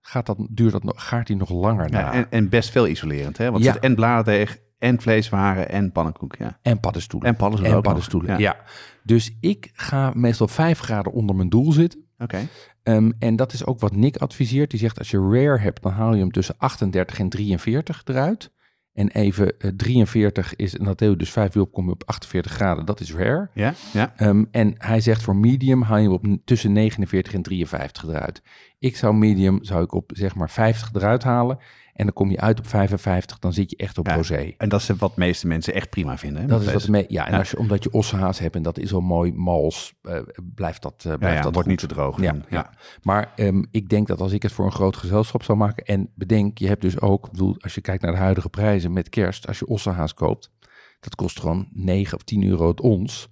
gaat dat, duurt dat, nog- gaart hij nog langer na. ja en, en best veel isolerend, hè? Want Ja. zit en bladerdeeg, en vleeswaren, en pannenkoek, ja. En paddenstoelen. En paddenstoelen En paddenstoelen, Ja. ja. Dus ik ga meestal 5 graden onder mijn doel zitten. Oké. Ehm, en dat is ook wat Nick adviseert. Die zegt als je rare hebt, dan haal je hem tussen 38 en 43 eruit. En even eh, 43 is, en dat deel dus 5 uur op, kom je op 48 graden. Dat is rare. Ja, ja. Ehm, en hij zegt voor medium haal je op tussen 49 en 53 eruit. Ik zou medium, zou ik op zeg maar 50 eruit halen. En dan kom je uit op 55, dan zit je echt op Ja. rosé. En dat is wat de meeste mensen echt prima vinden. Hè, Dat is wat mee, ja, en Ja. Als je, omdat je ossehaas hebt en dat is al mooi mals, eh, blijft dat, Ja, blijft ja, dat wordt goed. niet te droog. Ja. Maar ehm, ik denk dat als ik het voor een groot gezelschap zou maken. En bedenk, je hebt dus ook, bedoel, als je kijkt naar de huidige prijzen met kerst, als je ossehaas koopt, dat kost gewoon 9 of 10 euro het ons.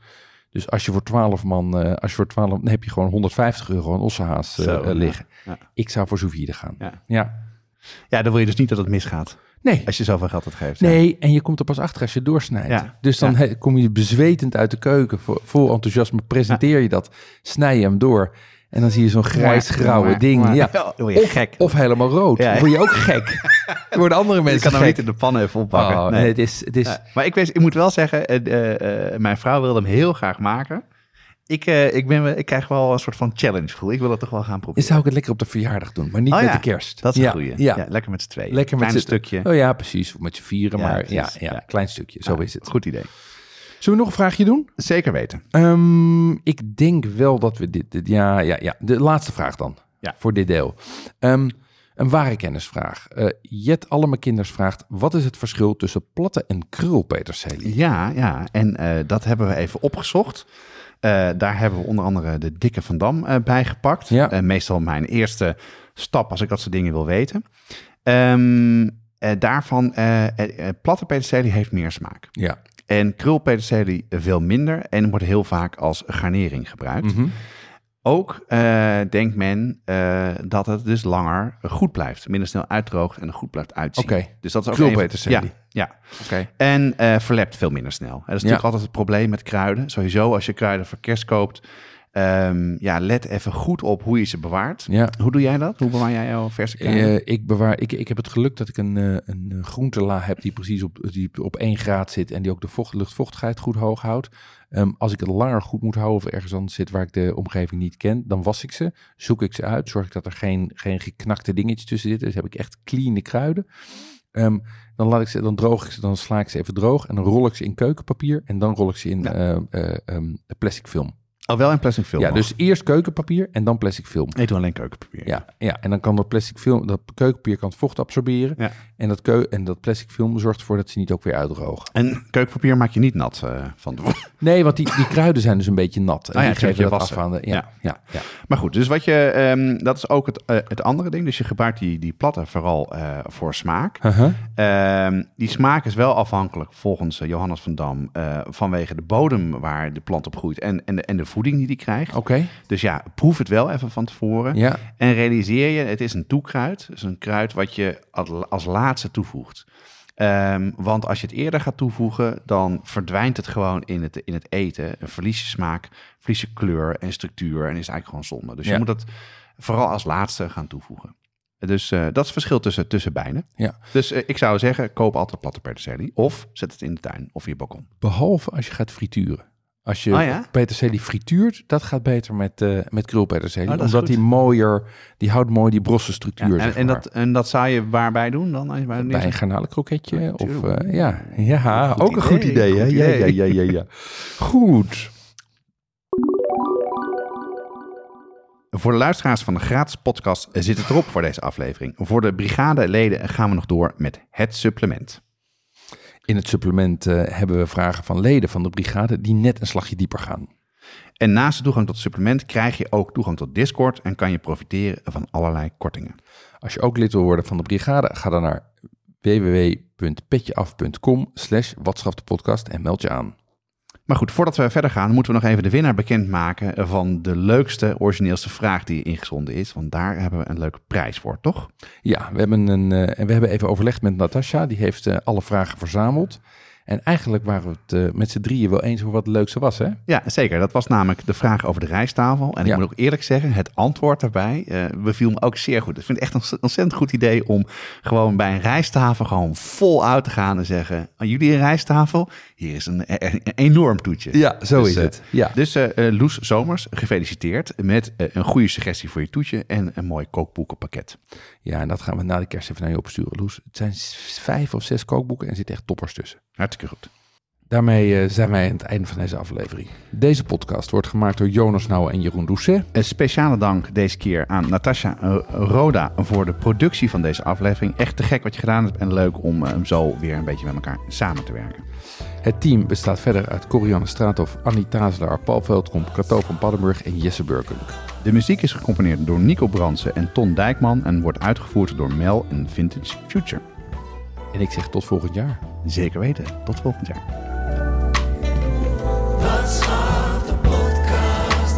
Dus als je voor 12 man, eh, als je voor 12, dan heb je gewoon 150 euro een ossehaas eh, eh, liggen. Ja. Ik zou voor sous gaan. Ja. ja. Ja, dan wil je dus niet dat het misgaat. Nee. Als je zoveel geld uitgeeft. Ja. Nee, en je komt er pas achter als je doorsnijdt. Ja, Dus dan ja. kom je bezwetend uit de keuken, vol, enthousiasme presenteer je dat, snij je hem door en dan zie je zo'n grijs-grauwe ding. maar- Ja. Je Of, gek. of helemaal rood. Ja. Word je ook gek. Dan worden andere je mensen kan hem niet in de pan even oppakken. Oh, nee. het is, het is, maar ik, weet, ik moet wel zeggen, eh, eh, eh, mijn vrouw wilde hem heel graag maken. Ik, eh, ik, ben, ik krijg wel een soort van challenge gevoel. Ik wil het toch wel gaan proberen. zou ik het lekker op de verjaardag doen, maar niet Oh met ja, de kerst. Dat is ja, een goeie. Ja, Ja. lekker met z'n tweeën. lekker met Klein z'n- stukje. Oh ja, precies. Met z'n vieren, maar ja, ja, klein stukje. Zo is het. Goed idee. Zullen we nog een vraagje doen? Zeker weten. Ehm, ik denk wel dat we dit, dit- ja, ja, ja. De laatste vraag dan. Ja. Voor dit deel. Ehm, een ware kennisvraag. Eh Jet Allemekinders vraagt: wat is het verschil tussen platte en krulpeterselie? Ja, ja. En eh, dat hebben we even opgezocht. Eh, daar hebben we onder andere de dikke Van Dam bij gepakt. Ja. Meestal mijn eerste stap als ik dat soort dingen wil weten. Eh, daarvan, platte peterselie heeft meer smaak. Ja. En krulpeterselie veel minder en wordt heel vaak als garnering gebruikt. Mhm. Ook eh, denkt men eh, dat het dus langer goed blijft. Minder snel uitdroogt en er goed blijft uitzien. Oké. Dus dat is ook Krulpeterselie. even- Ja, ja. Oké. En eh verlept veel minder snel. Dat is natuurlijk altijd het probleem met kruiden. Sowieso als je kruiden voor kerst koopt, Ehm, ja, let even goed op hoe je ze bewaart. Ja. Hoe doe jij dat? Hoe bewaar jij jouw verse kruiden? Eh, ik, bewaar, ik, ik heb het geluk dat ik een, eh, een groentela heb die precies op, die op 1 graad zit en die ook de vocht, luchtvochtigheid goed hoog houdt. Ehm, als ik het langer goed moet houden of ergens anders zit waar ik de omgeving niet ken, dan was ik ze, zoek ik ze uit, zorg ik dat er geen, geen geknakte dingetjes tussen zitten. Dus heb ik echt clean kruiden. Ehm, dan, laat ik ze, dan droog ik ze, dan sla ik ze even droog en dan rol ik ze in keukenpapier en dan rol ik ze in Ja. eh, eh, plastic film. Oh, wel in plastic film. ja, nog. dus eerst keukenpapier en dan plastic film. Ik doe alleen keukenpapier. Ja, ja, en dan kan dat plastic film, dat keukenpapier kan het vocht absorberen. Ja. En, dat keu en dat plastic film zorgt ervoor dat ze niet ook weer uitdrogen. En keukenpapier maak je niet nat eh, van tevoren. Nee, want die, die kruiden zijn dus een beetje nat. En Ah ja, die geven je dat af aan de... Ja, Ja. ja. ja, Maar goed, dus wat je, ehm, dat is ook het, eh, het andere ding. Dus je gebruikt die, die platten vooral eh, voor smaak. Uh-huh. Ehm, die smaak is wel afhankelijk, volgens Johannes van Dam, vanwege de bodem waar de plant op groeit en, en, de, en de voeding die die krijgt. Oké, Dus ja, proef het wel even van tevoren. ja. En realiseer je, het is een toekruid. Dus een kruid wat je als- als laatste toevoegt. Ehm, want als je het eerder gaat toevoegen, dan verdwijnt het gewoon in het, in het eten. En verlies je smaak, verlies je kleur en structuur en is eigenlijk gewoon zonde. Dus Ja. je moet het vooral als laatste gaan toevoegen. Dus eh, dat is het verschil tussen, tussen bijnen. Ja. Dus eh, ik zou zeggen, koop altijd platte peterselie. Of zet het in de tuin of je balkon. Behalve als je gaat frituren. Als je Oh ja? peterselie frituurt, dat gaat beter met, eh met krulpeterselie. Oh, is omdat die mooier, die houdt mooi die brosse structuur, Ja, en, zeg en, dat, en dat zou je waarbij doen dan? Als je bij Bij een garnalenkroketje Ja, of eh, ja, ja Goed ook een goed idee, hè? Ja, ja, ja, ja, ja. Goed. Voor de luisteraars van de gratis podcast zit het erop voor deze aflevering. Voor de brigadeleden gaan we nog door met het supplement. In het supplement eh, hebben we vragen van leden van de brigade die net een slagje dieper gaan. En naast de toegang tot het supplement krijg je ook toegang tot Discord en kan je profiteren van allerlei kortingen. Als je ook lid wil worden van de brigade, ga dan naar www.petjeaf.com slash en meld je aan. Maar goed, voordat we verder gaan, moeten we nog even de winnaar bekendmaken van de leukste, origineelste vraag die ingezonden is. Want daar hebben we een leuke prijs voor, toch? Ja, we hebben, een, eh, en we hebben even overlegd met Natasja. Die heeft eh, alle vragen verzameld. En eigenlijk waren we het eh, met z'n drieën wel eens over wat het leukste was, hè? Ja, zeker. Dat was namelijk de vraag over de rijsttafel. En ik Ja. moet ook eerlijk zeggen, het antwoord daarbij eh beviel me ook zeer goed. Ik vind het echt een ontz- ontzettend goed idee om gewoon bij een rijsttafel gewoon vol uit te gaan en zeggen... "Aan jullie een rijsttafel? Hier is een, een- een enorm toetje. Ja, zo Dus, is eh, het. Ja. Dus eh, eh, Loes Zomers, gefeliciteerd met eh, een goede suggestie voor je toetje en een mooi kookboekenpakket. ja, en dat gaan we na de kerst even naar je opsturen, Loes. Het zijn vijf of zes kookboeken en er zitten echt toppers tussen. Hartstikke goed. Daarmee eh, zijn wij aan het einde van deze aflevering. Deze podcast wordt gemaakt door Jonas Nouwen en Jeroen Doucet. Een speciale dank deze keer aan Natasja eh, Roda voor de productie van deze aflevering. Echt te gek wat je gedaan hebt en leuk om eh, zo weer een beetje met elkaar samen te werken. Het team bestaat verder uit Corianne Straathoff, Annie Tazelaar, Paul Veldkomp, Cato van Paddenburg en Jesse Burkunk. De muziek is gecomponeerd door Nico Bransen en Ton Dijkman en wordt uitgevoerd door Mel en Vintage Future. En ik zeg tot volgend jaar. Zeker weten. Tot volgend jaar. Podcast?